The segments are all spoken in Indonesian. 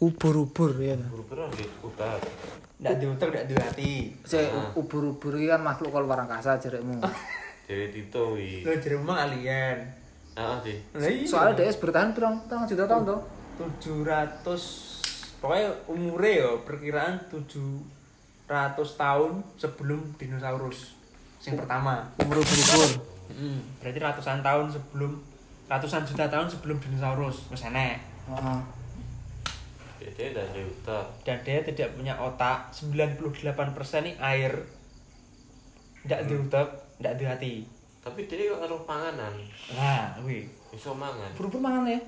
Ubur-ubur ya. Buru-buru di utak. Ndak di otak, ndak di hati. Saya Ah. ubur-ubur iki kan makhluk luar angkasa jarekmu. Jadi Tito wi. Lo jadi emang alien. Ah sih. Iya. Soalnya dia bertahan berapa tahun juta tahun tuh. 700 pokoknya umurnya ya perkiraan 700 tahun sebelum dinosaurus yang pertama Umur ubur-ubur. Hmm, berarti ratusan tahun sebelum ratusan juta tahun sebelum dinosaurus wis enek Heeh. Jadi ada di utak. dan dia tidak punya otak 98% ini air ndak di otak ndak di hati Tapi dia kok karo panganan. nah wih Iso mangan. Ubur-ubur mangan ya.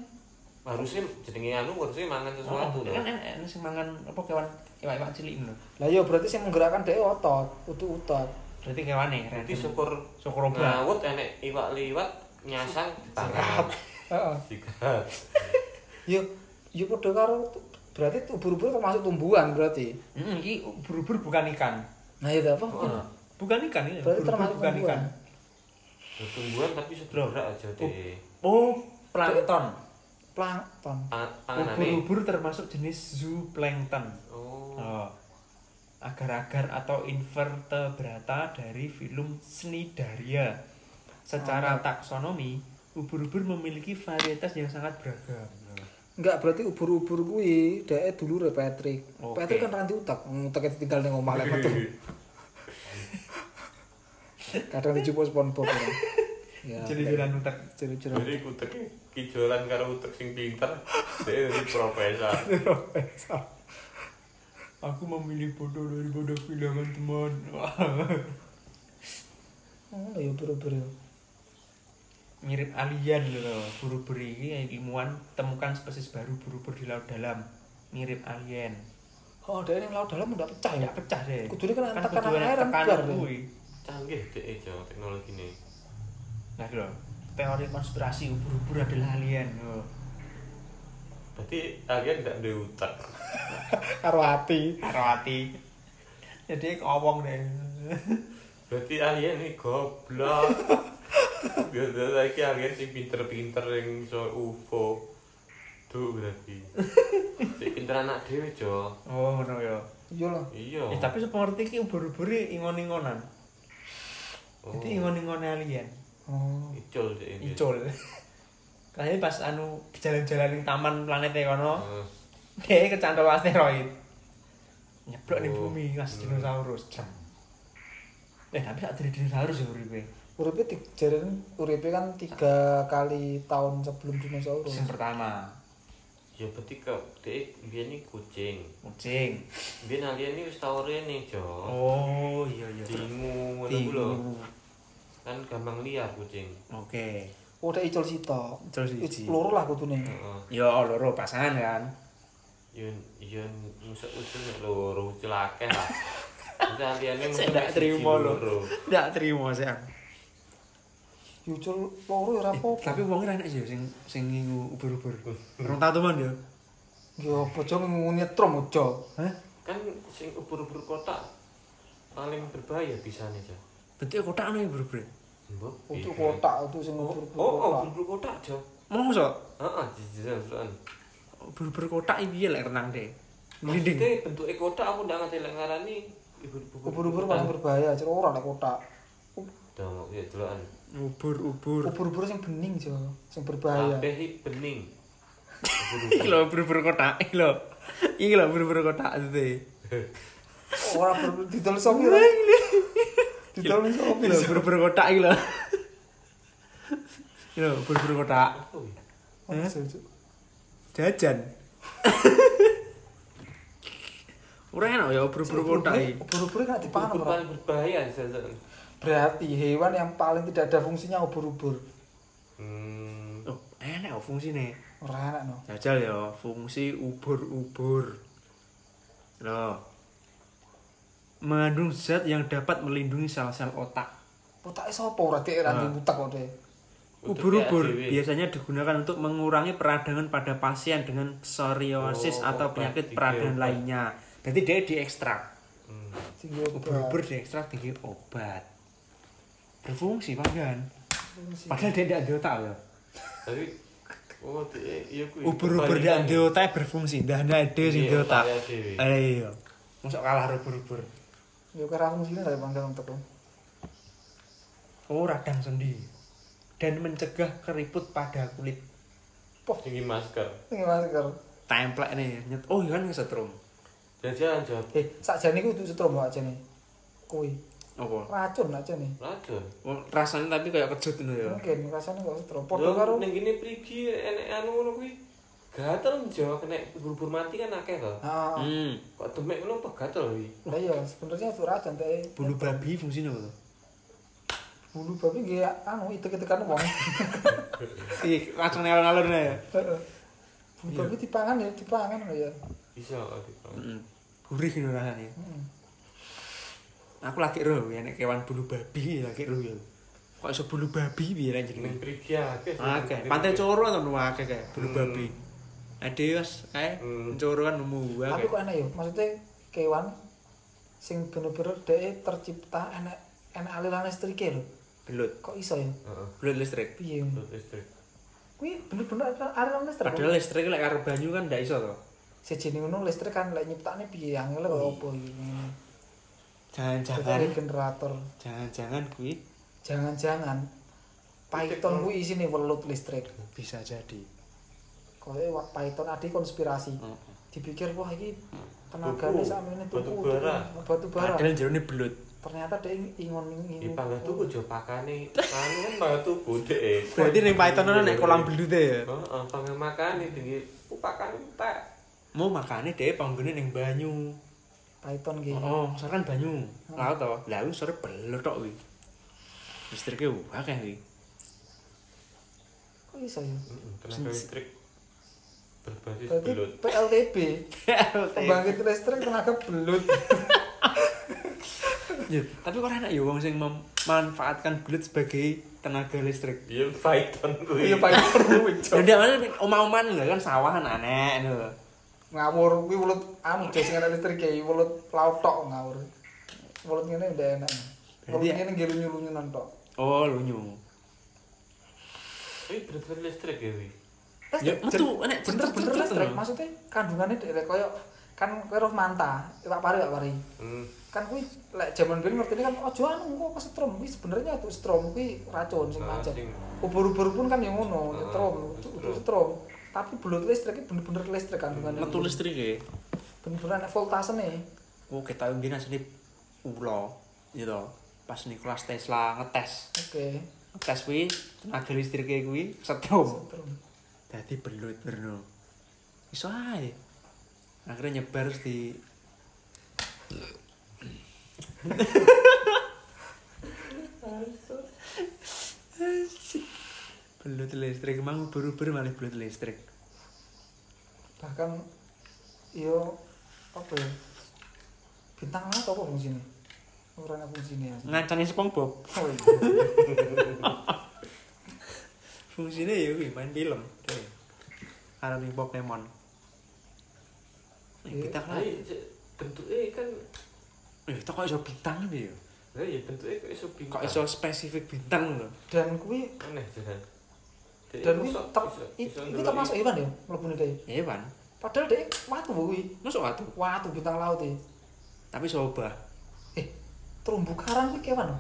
Harusnya jenenge anu harusnya mangan sesuatu Oh, loh. kan enak sing mangan apa kewan iwak-iwak cilik lho Lah iya berarti sing menggerakkan dia otot, utuh otot. berarti kewane Berarti syukur syukur obat ngawut enek iwak liwat nyasang pangan. Heeh. Sikat. Yo yo padha karo berarti ubur-ubur termasuk tumbuhan berarti. Hmm, ini ubur-ubur bukan ikan. Nah itu apa? Oh, bukan ikan ini. Berarti Ubur-ubur termasuk bukan tumbuhan. ikan. Tumbuhan tapi segera aja deh. Oh, plankton. Plankton. Ubur-ubur termasuk jenis zooplankton. Oh. Oh. Agar-agar atau invertebrata dari filum Cnidaria. Secara taksonomi, ubur-ubur memiliki varietas yang sangat beragam. Enggak berarti ubur-ubur kuwi dhek dulure Patrick. Oke. Patrick kan ranti utak, utaknya ditinggal ning omah lek metu. Kadang dijupuk SpongeBob. Ya. Jadi jalan utak. Jeru-jeru. Jadi utek kijolan karo utek sing pinter. Dia jadi profesor. Aku memilih bodoh daripada kehilangan teman. Oh, ya ubur-ubur ya. Mirip alien loh buru-buru ini ilmuwan temukan spesies baru buru-buru di laut dalam mirip alien Oh, ning laut dalam udah pecah ya. tidak pecah deh Kudune kan tekanan air kan tekanan keluar deh. kuwi. Canggih deh jo teknologi ini. nah gitu loh teori konspirasi ubur-ubur adalah alien loh. Berarti alien tidak ada utak. Karo ati. Arwati jadi ngomong deh Berarti alien ini goblok. Biasa lagi alien sing pinter-pinter yang so UFO. Tuh berarti. Si pinter anak dewe jo. oh ngono ya Iya lah. Iya. Eh, tapi sepengerti ki ubur-ubur ingon-ingonan Oh. itu ingon-ingon alien Oh. Icul ini. icul kayaknya pas anu jalan-jalan di taman planet kono Oh. dia kecantol asteroid nyeblok ning Oh. bumi kas Hmm. dinosaurus jam eh tapi jadi dinosaurus ya uripe Uripe jaren uripe kan tiga kali tahun sebelum dinosaurus. yang pertama Ya berarti ke dia biar ini kucing. kucing Biar alien ini wis tau rene jo. oh iya iya Dingu ngono lho. Kan gampang liar kucing. oke Oh, udah icul sitok. Icul siji. Loro lah kudune. Heeh. yo loro pasangan kan Yun yun musik ucul loro ucul akeh lah. Nanti mungkin ndak siji terima lho. loro. ndak terima sih Icul loro ya ora. Eh, tapi wongnya enak sih sing sing ngingu ubur-ubur rong tau teman ya Yo bojo nyetrum ojo. hah Kan sing ubur-ubur kotak paling berbahaya bisa nih jo. bentuknya kotak nih ubur-ubur Mbok. Untuk iya. kotak itu sing Oh, ubur-ubur oh, oh, kotak. ubur-ubur kotak jo. masa Heeh, jijiran ubur-ubur kotak iki lek renang deh ngelinding Maksudnya bentuknya kotak aku ndak ngerti lek ngarani ubur-ubur. Ubur-ubur paling berbahaya, cek ora nek kotak. Dong, ya delokan. Ubur-ubur Ubur-ubur sing bening jo, sing berbahaya. Kabeh iki bening. iki lho ubur-ubur kotak iki lho iki lho ubur-ubur kotak itu Ora sopi ora. Didol ning sopi Iki lho lho. ubur-ubur kotak iki lho iki lho ubur-ubur kotak jajan ora enak ya ubur-ubur kotak iki Ubur-ubur kan dipangan Ubur-ubur ora. berbahaya jajan. Berarti hewan yang paling tidak ada fungsinya ubur-ubur. Hmm. oh enak oh fungsine Ora enak no. jajal ya fungsi ubur-ubur loh mengandung zat yang dapat melindungi sel-sel otak Otake sapa ora dek ra Ah. diutak kok. Ubur-ubur biasanya digunakan untuk mengurangi peradangan pada pasien dengan psoriasis Oh, atau obat, penyakit tiga peradangan lainnya. Berarti dia diekstrak. Hmm. Ubur-ubur diekstrak tinggi obat. Berfungsi kan? Fungsi. Padahal dia tidak ada otak ya. Tapi Oh, di- iya kuwi. Ubur-ubur di otak berfungsi, ide sing di Iya, otak. otaknya dhewe. Ayo. Masuk kalah ubur-ubur. Yo kira fungsinya dari pangkal untuk lo. Oh, radang sendi. Dan mencegah keriput pada kulit. Tinggi masker. Ini masker. Template nih, nyet. Oh, iya kan kesetrum. Jajan jawab. Eh, sakjane kudu setrum aja nih. Kuwi Apa? racun aja nih. Racun. Oh, rasanya tapi kayak kejut ngono ya. Mungkin rasanya kok setrum. Padha karo ning kene prigi enek anu ngono kuwi. Gatel njo kena ubur-ubur mati kan akeh to. Ah, Hmm. Kok demek ngono apa gatel kuwi? lah iya sebenarnya itu racun teh. Bulu babi fungsinya apa bulu babi nggih anu itek-itekan wong. Ih, langsung ngalor-ngalor nih. Heeh. Bulu babi dipangan ya, dipangan lho ya. Bisa kok dipangan. Heeh. Gurih gitu rasanya. Heeh. Aku lagi roh ya nek kewan bulu babi lagi roh ya. Kok iso bulu babi piye Ning jenenge? prigi akeh. Ning pantai coro to nu akeh kae bulu Hmm. babi. Ade wis kae Hmm. coro kan nemu Tapi akeh. kok enak ya, maksudnya kewan sing bener-bener dhek tercipta enak enak aliran listrike lho. Belut. Kok iso ya? Heeh. Belut listrik. Piye? Belut listrik. Kuwi bener-bener aliran listrik. Padahal listrik lek karo banyu kan ndak iso to. sejene ngono listrik kan lek nyiptakne piye angel kok opo iki. Jangan-jangan generator. jangan-jangan kuwi Jangan-jangan Python kuwi isine welut listrik. bisa jadi. Wa- Python ade konspirasi. Heeh. Dipikir wah iki tenagane Tuku. sakmene Batu tuku bara. batu bara. Padahal jerone belut. Ternyata dia ingon Di ingon. pangkat tuku jo pakane. Anu kan pangkat tuku dek. Berarti ning Python ono nek kolam belute ya. Heeh, pangkat makane tinggi pakane entek. Mau makane dhewe panggone ning banyu. Python ki. Oh, oh kan banyu. Laut to. Lah wis sore belut tok kuwi. Listrike akeh kuwi. Kok iso ya? Heeh, Tenaga listrik berbasis Berarti belut. PLTB. Pembangkit listrik tenaga belut. Ya, tapi kok enak ya wong sing memanfaatkan belut sebagai tenaga listrik. Dia Python kuwi. Iya Python kuwi. Jadi mana omah-omahan lho kan sawahan aneh lho. Ngawur kuwi welut anu ana listrik ki welut laut tok ngawur. Welut ngene udah enak. Welut ngene nggih lunyu-lunyunan tok. Oh, lunyu. Kuwi bener-bener listrik ya kuwi. Ya metu bener-bener listrik. Maksudnya kandungannya dek koyo kan kowe roh manta, iwak pari iwak pari. Hmm. Kan kuwi lek jaman biyen ngertine kan ojo anu kok kesetrum kuwi sebenarnya tuh strom kuwi racun sing Nah, pancet. sing- Ubur-ubur pun kan yang ngono, Ah, nyetrum, setrum. itu setrum. Tapi belut listrik bener-bener listrik kandungannya. Metu listrik ya. Bener-bener ana voltasene. Oh, kita ngene asline ulo gitu. Pas Nikola Tesla ngetes. Oke. Ngetes kuwi tenaga listrike kuwi setrum. Setrum. Dadi belut berno. Iso ae. Akhirnya nyebar di belut listrik emang ubur-ubur malah belut listrik. Bahkan yo apa ya? Bintang laut apa fungsine? Ora ana fungsine ya. Ngancani SpongeBob. Oh iya. Fungsinya ya kuwi main film. Deh. Karo ning Pokemon. Eh, Iya. kita kan. Ayo, cek, bentuknya kan Eh, itu kok iso bintang iki ya? Lah ya bentuknya kok iso bintang. Kok iso spesifik bintang lho? Dan kuwi aneh. Dan kuwi ter, itu termasuk hewan ya mlebune dhek. Hewan. Padahal dhek watu kuwi. Masuk watu. Watu bintang laut e. Tapi iso obah. Eh, terumbu karang kuwi kewan.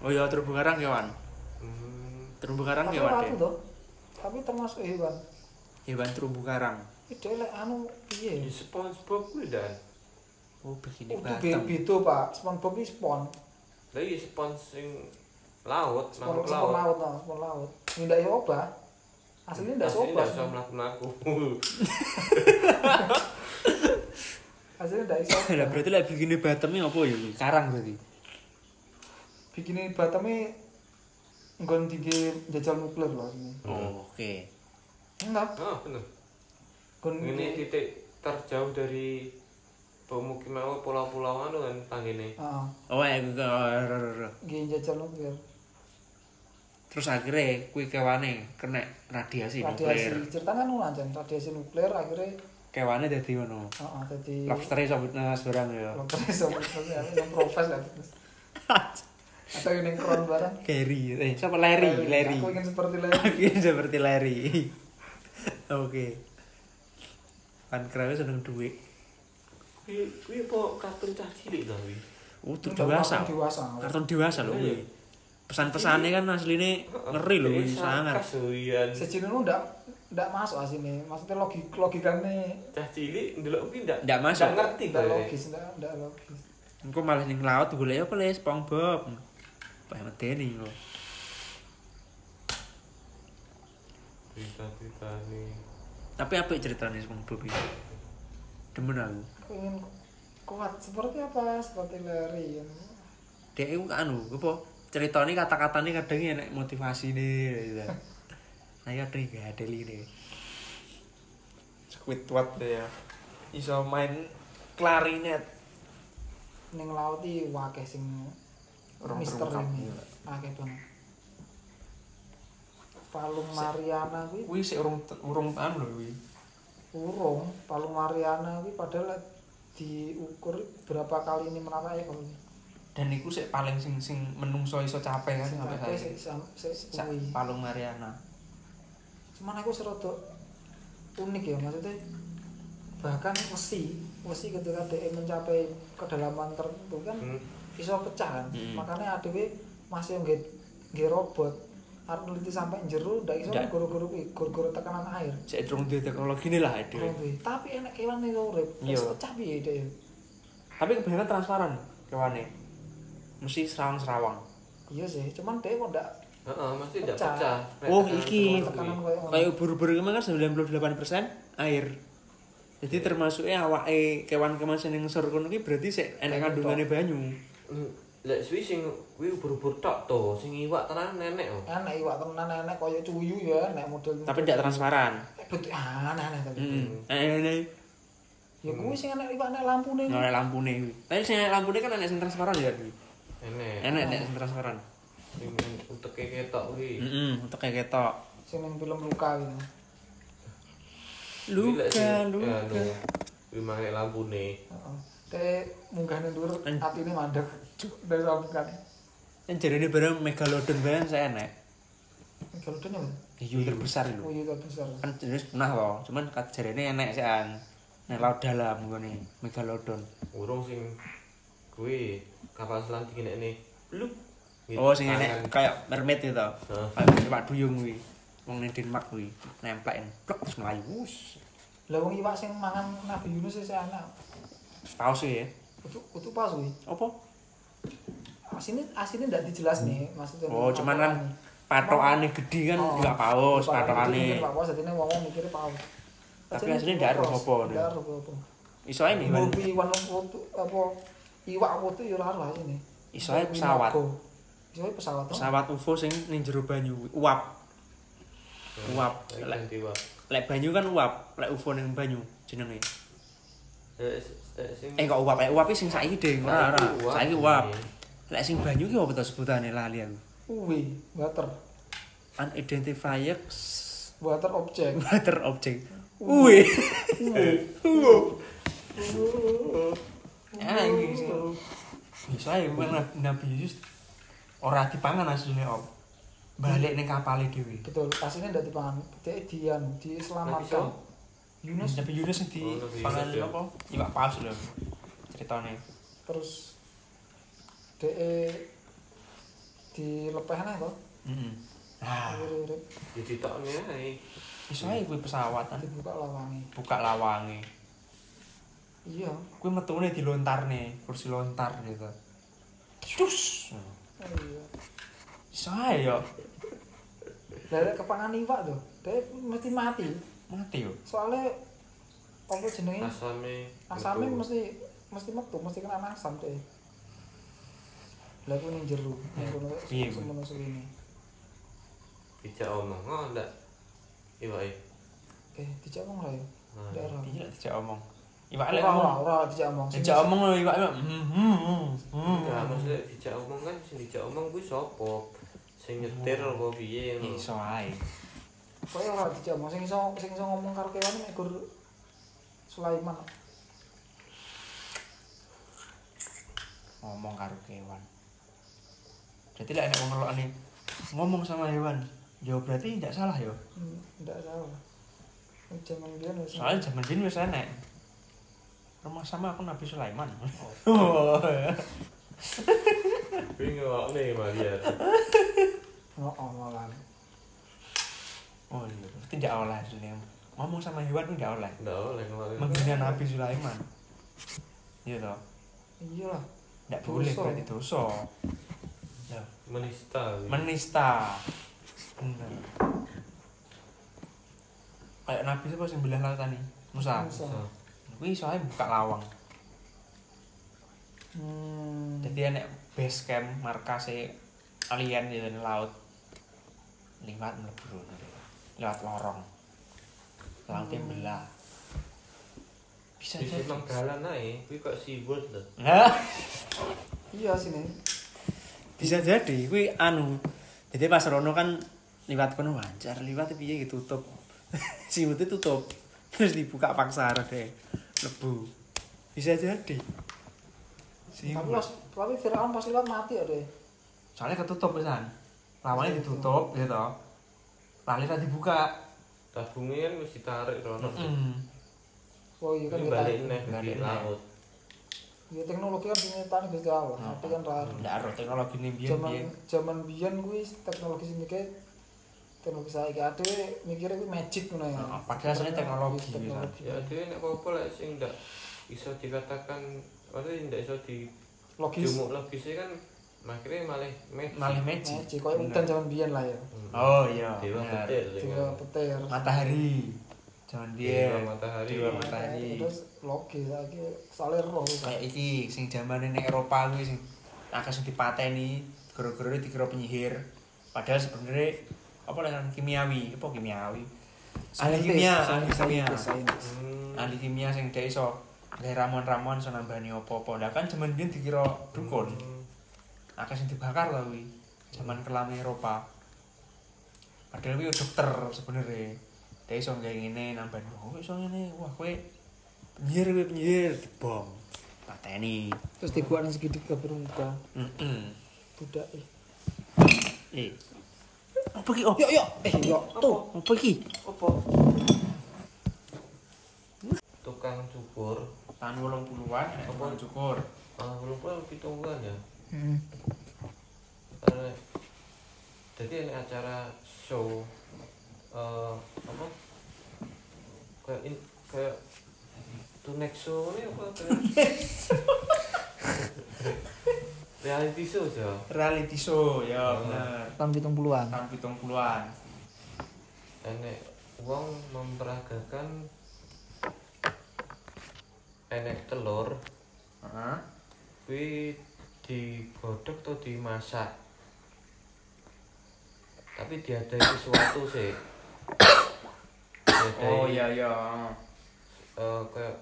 Oh iya, terumbu karang kewan. Hmm. Terumbu karang Tapi kewan watu deh. toh. Tapi termasuk hewan. Hewan terumbu karang. Itu lek anu? Di SpongeBob kuwi dan. Oh, begini Oh, itu be- beda, Pak. SpongeBob iki spon. Lah iya spons sing laut, Spon, makhluk spon laut. laut, nah, spon laut. Ndak ya obah. Aslinya ndak Aslinya obah. ndak iso mlaku-mlaku. Aslinya ndak iso. Lah berarti lek begini batemnya apa ya? Karang berarti. Bikini Batamnya nggon tinggi jajal nuklir loh aslinya. Oh, oke. Enggak, Oh, bener. nggon Ini titik terjauh dari pemukiman apa, pulau-pulau anu kan tanggine. Heeh, Oh, ya gue nggih jajal nuklir. Terus akhirnya kuwi kewane kena radiasi Radiasi nuklir. ceritanya kan aja radiasi nuklir akhirnya Kewane dadi ngono. heeh dadi Lobster iso nas barang ya. dokter iso yang profes lah. Atau yang kron barang. Gary, eh siapa Larry, Larry. Aku ingin seperti Larry. Aku ingin seperti Larry. Oke. Pancreas seneng duit. Kuwi kuwi apa kartun cah cilik to kuwi? Oh, dewasa. kartun dewasa. Kartun dewasa lho Iya. kuwi. Pesan-pesannya kan aslinya ngeri lho kuwi sangat. Sejine lu ndak ndak masuk asine. Maksudnya logik logikane Cah cilik ndelok kuwi ndak Ndak masuk. ndak ngerti ndak logis, ndak ndak logis. Engko malah ning laut golek apa le SpongeBob. Pak medeni kok. Cerita-cerita nih. Tapi apa ceritanya SpongeBob iki? Demen aku. Aku ingin kuat seperti apa? Seperti Larry. Dek iku anu, apa? Ceritane kata-katane kadang enek motivasine gitu. Nah, kadang gak ada lini. Squidward ya. Iso main klarinet. Ning laut iki wakeh sing Orang Mister terungkap, ini. iya. Akeh banget. Palung Mariana kuwi Kuwi sik urung urung anu lho kuwi. urung, Palung Mariana kuwi padahal diukur berapa kali ini menaranya kalau ini. Dan iku sik paling sing sing menungso iso capek kan sampai saiki. sik. Palung Mariana. Cuman aku serodok unik ya maksudnya bahkan wesi wesi ketika dia mencapai kedalaman tertentu kan Hmm. bisa pecah kan Hmm. makanya ADW masih nggak nggak robot harus neliti sampai jero ndak iso guru-guru guru-guru tekanan air Sik durung duwe teknologi ini lah itu. Tapi enak kewan itu urip Iya. pecah piye dia Tapi kebanyakan transparan kewane. Mesti serawang-serawang. iya sih cuman dia kok ndak Heeh, mesti ndak Pecah. pecah. Nek Oh, tekanan iki. kayak ubur-ubur kan 98% air. Jadi termasuknya awake kewan-kewan sing ning ngisor kono berarti sik enek kandungane banyu. Hmm, Lek suwi sing kuwi ubur-ubur tok to, sing iwak tenan nenek oh. enak iwak tenan enak koyo cuyu ya enak model Tapi tidak transparan. Eh, betul aneh-aneh tapi Heeh. Enek ya kuwi sing enak iwak nek lampune kuwi. Nek lampune kuwi. Tapi sing enek lampune kan enek sing transparan ya kuwi. Enek. Enek enek sing transparan. Sing uteke ketok kuwi. Heeh, untuk kayak ketok. sing film luka Kuwi lek Luka, luka. Kuwi mangke lampune. Heeh. Teh munggah ning dhuwur An- atine mandek. Dari sambungan. Yang jarine barang megalodon barang saya enek. Galodon ya. Hiu terbesar Oh lho. iya terbesar. Kan jenis punah loh, cuman kat jarine enek sih an. Nek laut dalam ngene megalodon. Urung sing kuwi kapal selam dikinekne. Bluk. Gitu, Oh sing enek kayak mermaid itu. Heeh. Kayak Pak Duyung kuwi. Wong ning Denmark kuwi nemplekin plek terus mlayu. Wus. Lah wong iwak sing mangan Nabi Yunus sih anak. Paus ya. Kudu kudu pas kuwi. Apa? Asine asine ndak dijelas nih, maksudnya. Oh, cuman kan patokane gede kan Oh. enggak paus Patokane patokane. Pak Paus jadinya wong mikirnya paus. Tapi Asline aslinya ndak paus. roh apa, Ndak roh apa. Iso ae nih, Wan. Iwan foto apa iwak ya ora lah ini. Iso ae pesawat. Iso ae pesawat. toh. Pesawat UFO sing ning jero banyu uap. Uap. Lek Lek uap. banyu kan uap, lek UFO ning banyu jenenge. Lek sing Eh kok uap, lek uap iki sing saiki ding, ora ora. Saiki uap. Uap. Lek sing banyu ki apa to sebutane lali aku. Uwi, water. Unidentified Water object. water object. Uwe. Ya iki sih. Bisa ya mana Nabi Yesus ora dipangan asline om. Balik ning kapale dhewe. Betul, aslinya ndak dipangan. Dia dian, diselamatkan. Yunus Nabi Yunus sing Oh, dipangan Yunus, ya. apa? Iwak paus lho. Ceritane. terus DE dilepehne to. Heeh. Nah, ya ditokne ae. iso ae kuwi pesawat kan dibuka lawange. buka lawange. Iya. Kuwi metune dilontarne, kursi lontar gitu. Terus. Oh, iya. Ae yo. Dari kepangan iwak tuh, dia mesti mati. Mati yo. Soalnya apa jenenge? Asame. Asame metu. mesti mesti metu, mesti kena asam deh. Lah ku ning jero, ning kono Bu? semono ini. dijak omong. Oh, ndak. Iwake. Eh, dijak omong lah ya. Iki lek dijak omong. Iwak lek Ora ora ngomong. dijak omong. Dijak omong lho iwak lho. Hmm, hmm, hmm. Enggak, maksudnya dijak omong kan sing dijak omong kuwi sapa? Sing nyetir apa piye. Iso ae. Kok ora dijak omong sing iso sing iso ngomong karo kewan nek Gur Sulaiman. ngomong karo kewan. Jadi lek nek wong ngelokne ngomong sama hewan, ya berarti tidak salah yo. Hmm, ndak salah. Zaman wis. Soalnya zaman dini wis enek. Rumah sama aku Nabi Sulaiman. Oh. Ngewakne Maria. Oh, oh, malah. Oh iya, berarti tidak oleh sebenarnya. Ngomong sama hewan itu tidak oleh. Ndak oleh. Menghina Nabi Sulaiman. Iya toh. Iya lah. Tidak boleh berarti dosa. Ya, Menista. kuwi. menista. Bener. Kayak Nabi itu pas yang belah lautan nih. Musa. Musa. Bisa. Kuwi soalnya buka lawang. Hmm. Jadi enek base camp markas alien di dalam laut. Liwat mlebu lewat lorong. Lautnya Hmm. belah. Bisa Di jadi. Simpang Galan ae, kuwi kok SeaWorld lho. Iya sini. bisa jadi kuwi anu. Jadi pas rono kan liwat kono wajar, liwat piye gitu tutup. Siwute tutup. Terus dibuka paksa deh. Lebu. Bisa jadi. Tapi Siwut. pas tapi Firaun pas lewat mati ya deh. Soalnya ketutup pisan. Lawannya ditutup gitu. Lali ra dibuka. Tabungnya kan wis ditarik rono. Mm. Oh iya kan balik neh Balik laut. Ya teknologi kan dinyatakan Gusti Allah, Nah. tapi kan ra Ndak ero teknologi ini biyen zaman biyen kuwi teknologi sini kayak teknologi saiki ade mikirnya kuwi magic ngono ya. Nah, padahal aslinya teknologi, Teknologi. Ya dhewe nek apa-apa lek sing ndak iso dikatakan maksudnya ndak iso di logis. jumuk logisnya kan akhirnya malah magic. Malih magic. Magic koyo udan zaman biyen lah ya. Hmm. Oh iya. Dewa petir Dewa petir. Matahari. Jangan dia. Dewa matahari. Dewa matahari. Terus logis lagi soalnya roh. Kayak iki sing zaman ini Eropa kuwi sing akeh sing dipateni gara-gara dikira penyihir. Padahal sebenarnya apa dengan kimiawi, apa kimiawi? Ahli kimia, ahli kimia. Hmm. Ahli kimia sing dia iso gawe ramuan-ramuan iso nambani apa-apa. Lah kan zaman biyen dikira dukun. Hmm. Akeh sing dibakar lah kuwi. Zaman kelam Eropa. Padahal kuwi dokter sebenarnya. Dia iso gawe ngene nambani. Oh iso ngene. Wah kowe penyihir kowe penyihir dibom. Pateni. Terus dibuat yang segitiga bermuka. Heeh. Budak eh. Eh. Apa ki? Oh, Yuk yuk. Eh yuk. tuh, apa ki? Apa? Tukang cukur, Tahun 80-an Apa? cukur. ah belum pernah pitung bulan ya. Hmm. Karena jadi ini acara show eh apa? Kayak in, kayak to next show ini apa? Reality show aja. Reality show ya bener. Tahun pitung puluhan. Tahun 70-an. Enek uang memperagakan enek telur Heeh. kuwi digodhog atau dimasak tapi diadai sesuatu sih diadai Oh iya iya. eh, kayak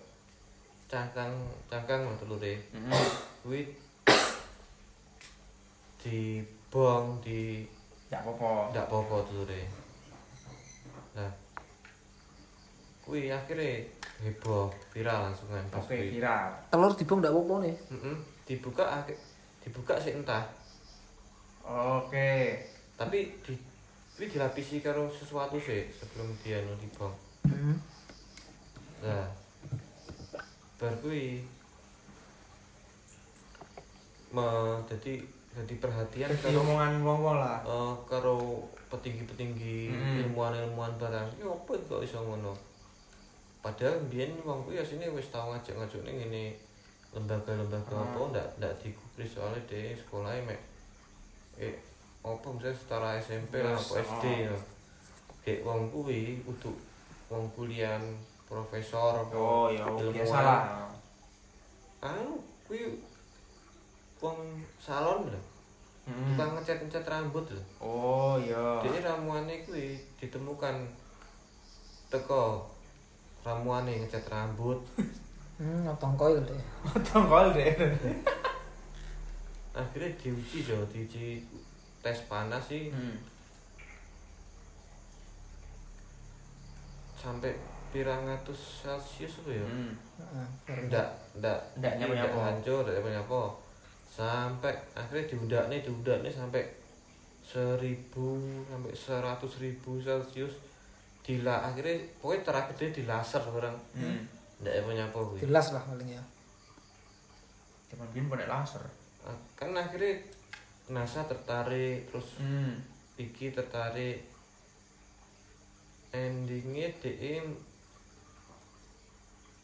cangkang cangkang lah telure Heeh. kuwi dibong di Ya apa-apa. ndak apa-apa telure nah kuwi akhirnya heboh viral langsung kan pas Oke, kuwi viral. Telur dibong ndak apa-apa nih. Mm-mm. dibuka akhir dibuka sih entah Oke. tapi di kuwi dilapisi karo sesuatu sih sebelum dia nu dibong Hmm. nah bar kuwi me jadi jadi perhatian karo omongan wong-wong lah. eh, karo petinggi-petinggi Mm. ilmuwan-ilmuwan barang ya apa kok iso ngono padahal biyen wong kuwi asline wis tau ngajak-ngajak ning ngene lembaga-lembaga Ah. apa ndak ndak digubris soalnya dia sekolahnya mek eh apa misalnya setara SMP lah apa SD ah. ya dek wong kuwi untuk wong kuliah profesor Oh ya biasa lah. anu kuwi wong salon lho Hmm. tukang ngecat-ngecat rambut lho Oh iya. Jadi ramuannya kuwi ditemukan teko ramuannya ngecat rambut. Hmm, notong koil deh. Tongkol deh. Akhirnya diuji jo, diuji tes panas sih Hmm. sampai pirang ratus celcius apa ya? Hmm. Heeh. baru. Ndak, ndak, Ndak nyapa-nyapa. hancur, ndak nyapa Sampai akhirnya diudak nih, diudak nih sampai seribu sampai seratus ribu celcius. Di la akhirnya pokoknya terakhir dia di laser orang. Hmm. ndak punya apa kuwi jelas lah paling ya. Cuman bikin pakai laser. Ah, kan akhirnya NASA tertarik terus hmm. iki tertarik. Endingnya DE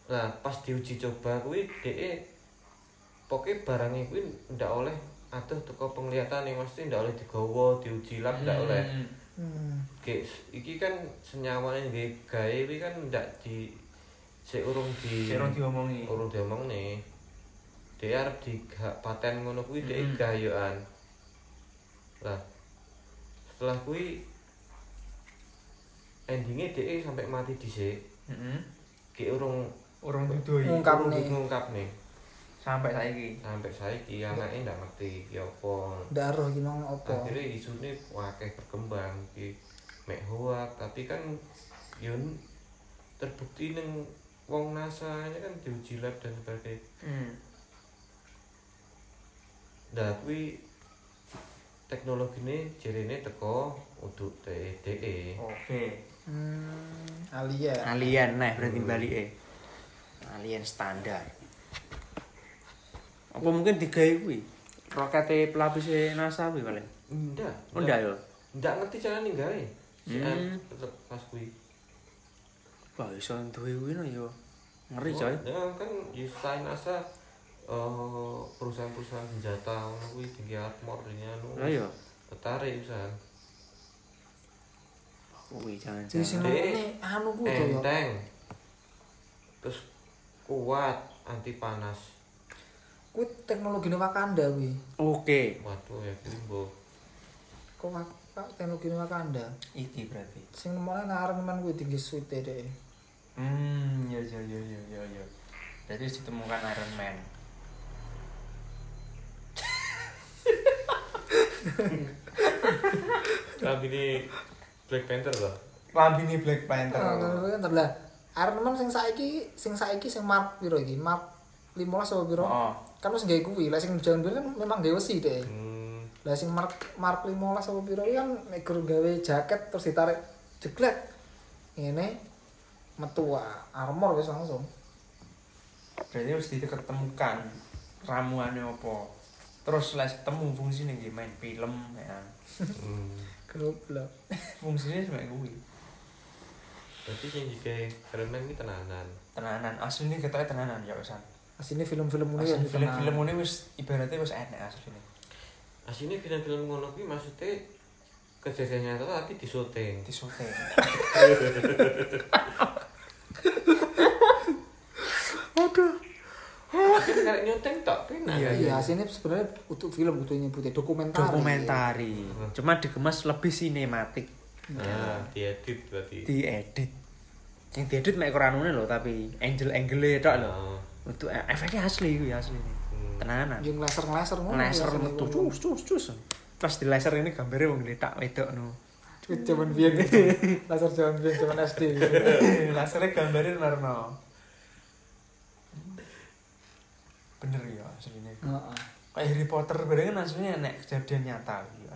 lah pas diuji coba kuwi DE pokoknya barangnya kuwi ndak oleh atuh teko penglihatan yang mesti ndak oleh digawa diuji lab ndak oleh Hmm. hmm. Kayak iki kan senyawa yang gawe kuwi kan ndak di sik urung di Sik urung diomongi. urung diomong nih dia arep di paten ngono kuwi dia Mm-mm. gayoan lah setelah kuwi endingnya dia sampai mati dhisik Heeh. kayak urung Urung dudoi. Ngungkap nih. ngungkap nih Sampai saiki. sampai saiki anaknya ndak ngerti iki apa daruh gimana apa akhirnya isune wakeh berkembang iki mek hoak tapi kan yun terbukti neng wong NASA nya kan diuji lab dan sebagainya Hmm. Nah, kuwi teknologine jarene teko uduk E. DE. Oke. hmm. alien Alien nah berarti Hmm. balik eh. Alien standar. Apa mungkin digawe kuwi? Rokete pelapis NASA kuwi paling. Ndak. Oh ndak yo. Ndak ngerti carane gawe. Hmm. Tetep pas kuwi. Wah, iso duwe kuwi no yo. Ngeri coy. Ya kan ya selain NASA eh, perusahaan-perusahaan senjata ngono kuwi tinggi armor ini anu. Lah yo. Tertarik pisan. Kuwi sing jangan-jangan. Ngomongnya anu ku to ya Enteng. Terus kuat anti panas. Kuwi teknologi Wakanda kuwi Oke. Waduh ya kimbo. kok wak- Pak, teknologi Wakanda Iki berarti. sing nemone ngarep men kuwi tinggi suite deh Hmm, ya ya ya ya ya ya. Jadi ditemukan Iron Man. Tapi ini Black Panther loh. Lambini Black Panther. Ah, kan lah Iron Man sing saiki sing saiki sing Mark piro iki Mark 15 apa piro Oh. kan wis gawe kuwi lah sing jaman biyen kan memang gawe wesi deh Hmm. lah sing Mark Mark 15 apa piro iki kan nek gur gawe jaket terus ditarik jeglek ngene metu ah, armor wis langsung Berarti harus ditemukan ramuannya apa. Terus lah ketemu fungsinya nggih main film ya. Hmm. goblok Fungsinya cuma kuwi. Berarti yang jika Iron Man ini tenanan. Tenanan aslinya ketoknya tenanan ya wisan. Asline film-film ini ya film-film ini wis ibaratnya wis enak aslinya. Aslinya film-film ngono kuwi maksudnya kejadian nyata tapi di syuting. Di syuting. Tapi karek nyuting tok penak. Iya, iya asline sebenarnya untuk film butuh nyebutnya dokumenter Dokumentari. Cuma dikemas lebih sinematik. Nah, diedit berarti. diedit yang diedit mek koranune lho tapi angel angle tok lho Untuk eh, efeknya asli kuwi asli Hmm. tenanan yang laser laser ngono laser metu ngono. cus cus cus pas di laser ini gambarnya wong gletak wedok no Cuy, zaman biyen laser zaman biyen zaman SD lasernya gambarnya narno bener ya aslinya Heeh. kayak Harry Potter bareng kan aslinya nek kejadian nyata gitu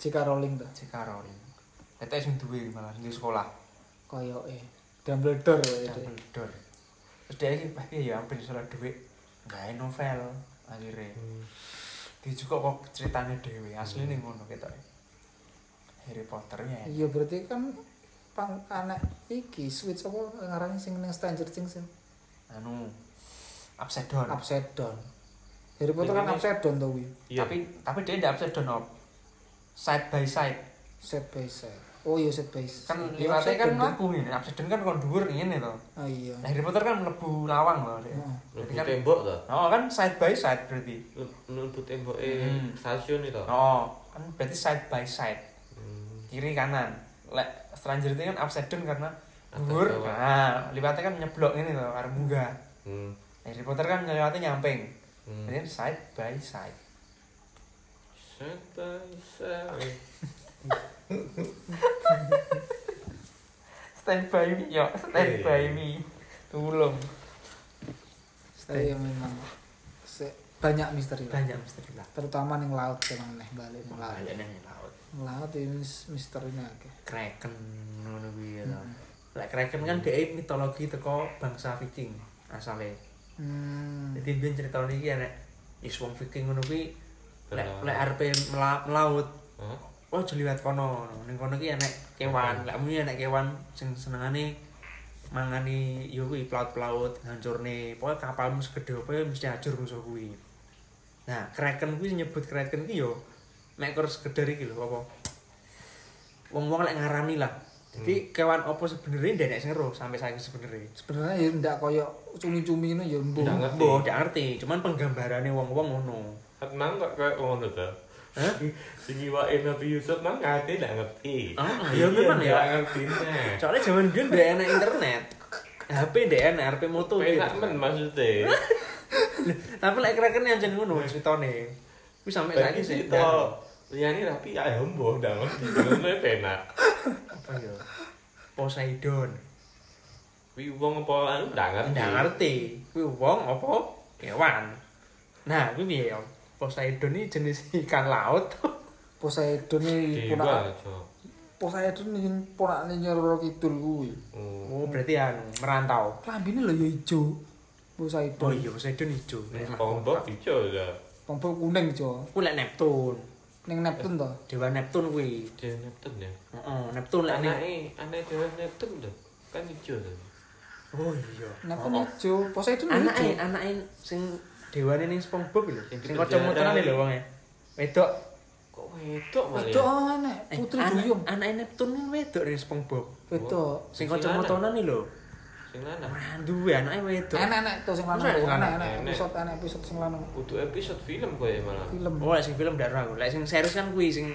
J.K. Rowling ta J.K. Rowling Eta sing duwe malah di sekolah koyo eh Dumbledore ya itu. Dumbledore terus dia bah piye ya ambil salah duit gawe novel akhirnya Hmm. di juga kok ceritanya dewi asli nih ngono kita Harry Potternya iya berarti kan pang anak iki switch apa ngarani sing ning Stranger Things sing anu upside down upside down Harry Potter kan Ini- upside down tuh Iya. tapi tapi dia tidak upside down op. side by side. Set by side oh iya set by side kan Iya, upside kan mlebu ini upside down kan kon dhuwur ngene to oh iya nah, Harry Potter kan mlebu lawang loh dia Heeh. Lebih kan- tembok toh. oh kan side by side berarti Nuntuk tembok Hmm. stasiun itu. oh kan berarti side by side Hmm. kiri kanan lek Stranger Things kan upside down karena dhuwur nah liwatnya kan nyeblok ini to karo munggah Hmm. Harry Potter kan liwatnya nyamping Hmm. Jadi side by side. Side by side. Stand by me, yo. Stand by me. Tulung. saya memang se banyak misteri lah. banyak misteri lah terutama ning laut emang neh balik ning laut balik nang laut laut ini mis- misterinya akeh kraken ngono kuwi ya. Hmm. lek kraken kan dhek mitologi teko bangsa Viking asale hmm. jadi biyen ceritane iki enek is wong Viking ngono kuwi lek lek mela- melaut? Oh aja liwat kono. Ning kono ki enek kewan. Lek muni enek kewan sing senengane mangani yo kuwi pelaut-pelaut ngancurne. Pokoke kapalmu segede apa ya mesti hancur musuh kuwi. Nah kraken kuwi nyebut kraken ki yo mek kur sekedar iki lho apa? Wong-wong lek ngarani lah. Jadi kewan apa sebenarnya ndak nek sing ero sampai saiki sebenarnya sebenarnya ya ndak koyo cumi-cumi ngono ya mbuh Ndak ngerti. Mbok ndak ngerti, cuman penggambarane wong-wong ngono. Mang kok kayak ngono ta. Hah? Iwake Nabi Yusuf mang ngate ndak ngerti. Ya memang ya. Ngerti. Soalnya zaman biyen ndak enak internet. HP ndak enak, HP moto gitu. Penak men maksudnya. Tapi lek kraken yang jeneng ngono. Kuwi sampe saiki sih. Liyane rapi ya mbuh ndak ngerti. Ngono penak. apa ya? Poseidon. Kuwi wong apa anu ndak ngerti. Ndak ngerti. Kuwi wong apa? Kewan. Nah, kuwi piye ya? Poseidon ini jenis ikan laut. Poseidon Dewa ponak aja. Poseidon iki ponakane Nyoro Kidul kuwi Oh. Oh, berarti anu merantau. klambine lho ya ijo Poseidon Oh iya, Poseidon ijo. Pombok ijo ya. Tompel kuning ijo Kuwi lek Neptun. ning Neptun to Dewa Neptun kuwi. Dia Neptun ya. Heeh, Neptun lek Anake anake Dewa Neptun lho. Kan ijo to. Oh iya. Neptun Oh, oh. ijo Poseidon ya Anake anake sing dewane ning SpongeBob lho. Sing Sing di kacamata penjara. lho wonge. Wedok. Kok wedok. Wedok ya? oh, enek Eh, Putri anak- Duyung Anake Neptun kan wedok ning SpongeBob. wedok Sing iki lho. Sing lanang. Ora duwe anake wedok. enek-enek to sing lanang Enek. episode enek episode sing lanang Kudu episode film kowe malah. film Oh, sing film ndak ora aku. Lek sing series kan kuwi sing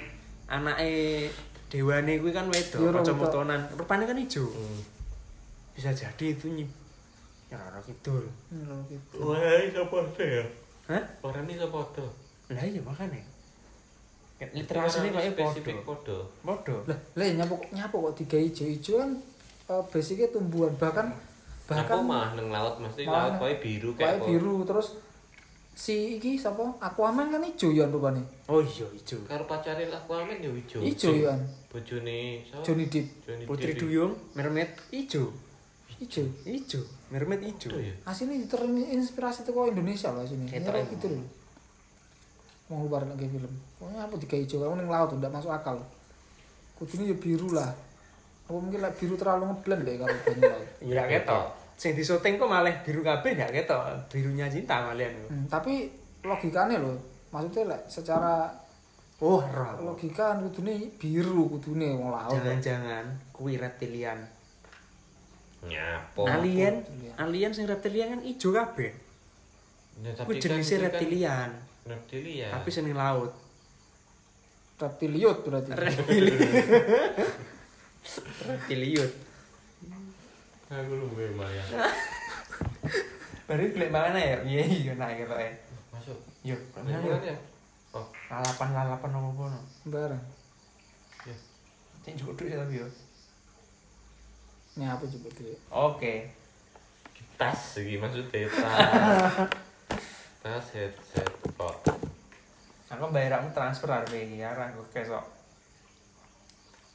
anake dewane kuwi kan wedok, Iya, kacamatanan. Rupane kan ijo. Hmm. Bisa jadi itu nyip. Ya ora kidul. Nyoro Kidul. Wah, iso padha ya. Hah? Orang ini iso padha. Lah iya makane. Literasinya kayak spesifik podo. padha. Podo. lah lah nyapu nyapu kok tiga ijo ijo kan eh, basicnya tumbuhan bahkan Bahkan bahkan mah nang laut mesti laut kowe biru kayak kayak biru terus si iki sapa Aquaman kan ijo ya rupane Oh iya ijo. Karo pacare Aquaman ya ijo. ijo ya kan Bojone sapa? Johnny Depp Johnny Putri. Duyung, mermaid ijo. ijo Ijo, mermaid ijo. Itu ya. aslinya terinspirasi tuh Indonesia loh sini Kayak gitu loh mau luar lagi film pokoknya apa tiga hijau kamu neng laut udah masuk akal kudunya ya biru lah apa mungkin lah biru terlalu ngeblend deh kalau banyu laut Iya ketok. Sing di syuting kok malah biru kabeh ndak ketok. Birunya cinta malian. hmm, tapi logikanya loh maksudnya lah secara Oh, logika kan kudunya biru kudunya wong laut Jangan-jangan kuwi reptilian. Nyapo. alien, reptilian. alien sing reptilian kan ijo kabeh. Ya, Kuwi kan itu kan reptilian, Reptilian. tapi sing ning laut. reptiliot berarti Reptilian. Reptiliut. aku luwe malah. Baru golek mana ya? Iya iya nah ketoke. Masuk. Yo, Mana mana ya? Oh, lalapan-lalapan apa no? bareng ya. Cek jodok ya tapi yo. Ini apa coba tuh Oke. Tas iki maksudnya tas. tas headset kok. Aku bayarmu transfer arep iki arah aku kesok.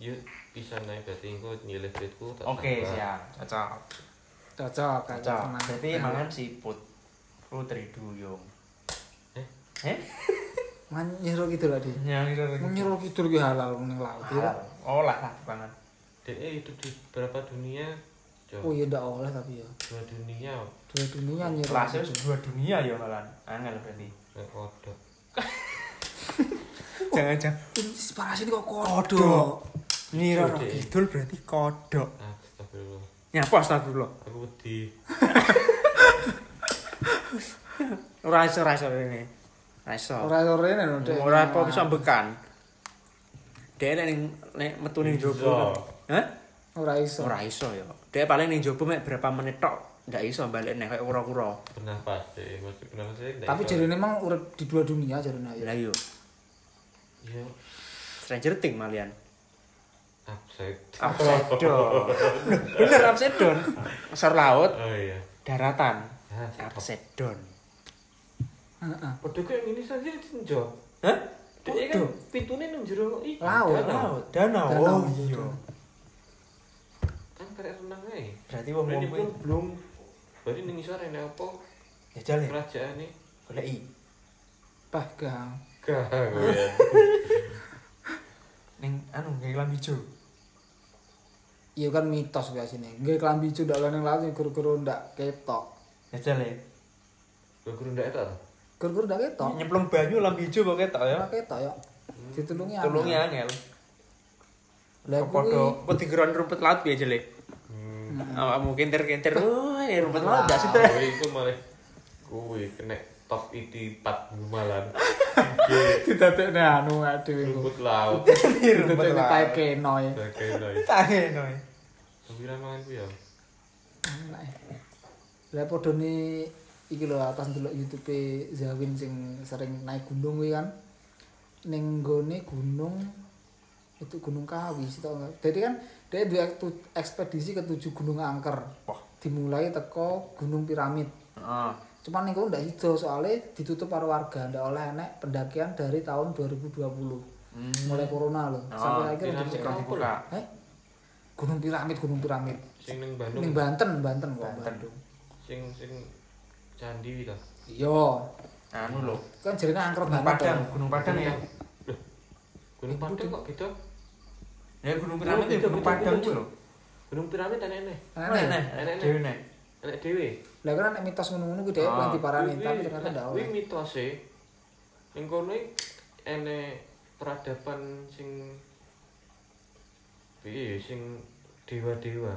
Yuk bisa naik berarti engko nyilih duitku tak Oke, tambah. siap. Cocok. cocok Cocok. tenang. Berarti Nah, mangan siput. Putri Duyung. Eh? Eh? man nyero gitu lah di Yang itu nyero gitu lagi halal neng laut ya Olah lah banget. Dek eh, hidup di berapa dunia? oh Coba. iya ndak oleh tapi ya Dua dunia. dua dunia nyero Kelasnya gitu. dua dunia ya malah. Angel berarti. Kayak kodok. Jangan-jangan inspirasi ini kok Kodok. kodok Nira Kodok. Kidul berarti kodok. Astagfirullah. Nyapa astagfirullah. Aku wedi. Ora iso ora iso rene. Ora iso. ora ini loh Dek. Ora apa bisa bekan. Dek nek ning nek metu ning Iso. jowo. Hah? ora iso Ora iso ya. Dek paling ning jowo mek berapa menit tok. Ndak iso balik nek kayak kura-kura. Deh. Maksud bernafas sih. tapi jadi memang urip di dua dunia jadi nah Lah yo. Iya. Stranger Things malian. Upside. Upsedon. Bener Upsedon. Besar laut, Oh iya. daratan. Ah, cakep. Upsedon. Heeh. Padha kayak ngene saja tinjo. Hah? Dek kan pintune nang jero iki. Laut. danau. Danau. Danau. Oh iya. Kan karek renang ae. Berarti wong wong kuwi belum Berarti ning isor enek apa? jajal ya. Kerajaane Goleki. Bah gang. gak ya. Ning anu gawe lambi ijo. Iya kan mitos biasanya. Nggak kelambi cu ndak ning laut guru-guru ndak ketok. Jajal ya. Lho guru ndak to? Guru-guru ndak ketok. Nyemplung banyu lambi ijo kok ketok ya. Ketok ya. Ditulungi Tulungi angel. Lah kok digeron rumput laut piye jele. Hmm. Awakmu kenter-kenter. Oh, rumput laut sih tuh. Kuwi iku malah kuwi kena top IT 4 Gumalan. didadekne anu iku. Rumput laut. Rumput laut. pae kenoy. Oke, lho. Tangen no. Sembilan mangan ku ya. Enak. Lah padha ni iki lho atas ndelok YouTube Zawin sing sering naik gunung kuwi kan. Ning gone gunung itu Gunung Kawi sih tau nggak? Jadi kan dia dua ekspedisi ke tujuh gunung angker. Wah. Dimulai teko Gunung Piramid. Heeh. Cuman niku ndak ijo soalnya ditutup karo warga, ndak oleh enek pendakian dari tahun 2020. Hmm. Mulai corona loh. Oh, Sampai akhir udah apa dibuka. Eh? Gunung Piramid, Gunung Piramid. Sing ning Bandung. Ning Banten, Banten kok Banten. Bandung. Sing sing candi ta. Iya. Anu lho. Kan jarine angker Gunung. Padang. Gunung Padang ya. Gunung Padang kok gitu? Ya Gunung Piramid ya Beda, Gunung Padang beda. ku lho. Gunung piramid. Enek. Enek, enek, Enek, dhewe nek. Enek dhewe. Lah kan nek mitos ngono-ngono ku dhek Ah, yang diparani, Kuwi- tapi ternyata ndak Kuwi oleh. mitose. Ning kono enek peradaban sing piye sing dewa-dewa.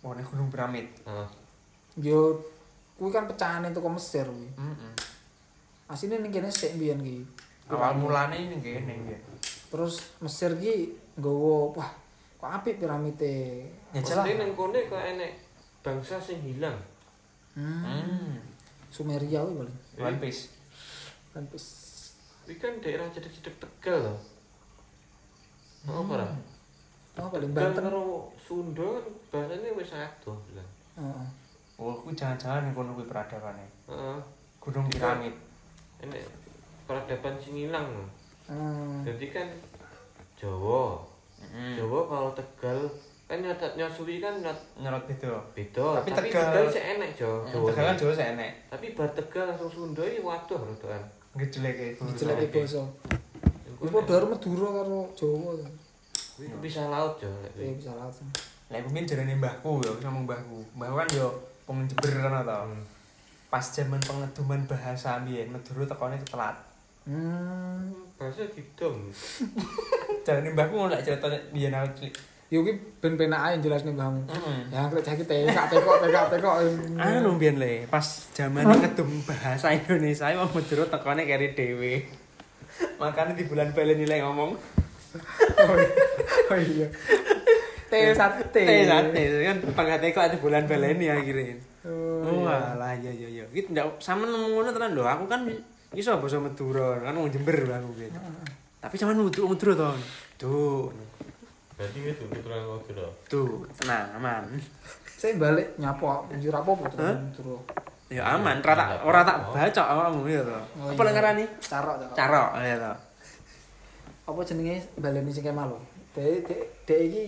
Oh, nek Gunung Piramid. Heeh. Yo kuwi kan pecahane teko Mesir kuwi. Heeh. Asline ning kene sik mbiyen ki. Awal mulane ning kene ya. Terus Mesir ki nggawa wah kok apik piramide. Ya jelas. Ning kono kok enek bangsa sing hilang. Hmm. Hmm. Sumeria kuwi paling. One Piece. Kan pes. Kuwi kan daerah cedek-cedek Tegal loh. Oh, apa ora? Oh paling Tegal Banten. karo Sunda kan bahasane wis adoh bilang. Heeh. Oh, ku jangan-jangan ning kono kuwi peradabane. Heeh. Gunung Piramid. Enek peradaban sing hilang. loh. Hmm. Jadi kan Jawa. Heeh. Jawa kalau Tegal kan nyata nyosui kan nyat Nyorot beda. beda. Tapi Tapi, Tegal- Tegal sih enek Jawa. Jawa. Tegal kan Jawa sik enek. Tapi bar Tegal langsung Sunda iki waduh rodokan. Ngejeleke. Dijeleke basa. Kuwi padha karo Madura karo Jawa. Kuwi bisa laut Jawa. lek kuwi. Ya bisa langsung. Lah iku min jarane mbahku ya, ngomong mbahku. Mbahku kan yo wong Jember kan to. Hmm. Pas zaman pengeduman bahasa mbiyen Madura tekone telat. Hmm. Bahasa didom. Jarane mbahku ngono lek cerita biyen aku cilik. Yo kuwi ben penak ae jelasne mbahmu. Heeh. Ya krek cah kita tekok tekok tekok tekok. Anu biyen le, pas zaman ngedum bahasa Indonesia wong Madura tekone keri dhewe. Makanya di bulan Balen nilai ngomong Oh iya. Teh sate. teh sate kan pangkatnya kok di bulan Balen ya akhirnya. Oh, Oh iya. alah iya iya iya. Gitu ndak sama nemu ngono tenan lho. Aku kan iso basa Madura, kan wong Jember aku gitu. Tapi cuman Madura Madura to. Tuh, Berarti itu keturunan Madura. tuh, tenang, aman. Saya balik nyapo, njur apa Hah? terus. Ya aman, ora tak ora tak baca awakmu ya to. Oh, Apa lek ngarani? Carok carok. Carok ya to. Apa jenenge baleni sing kemal lho. Dek dek dek iki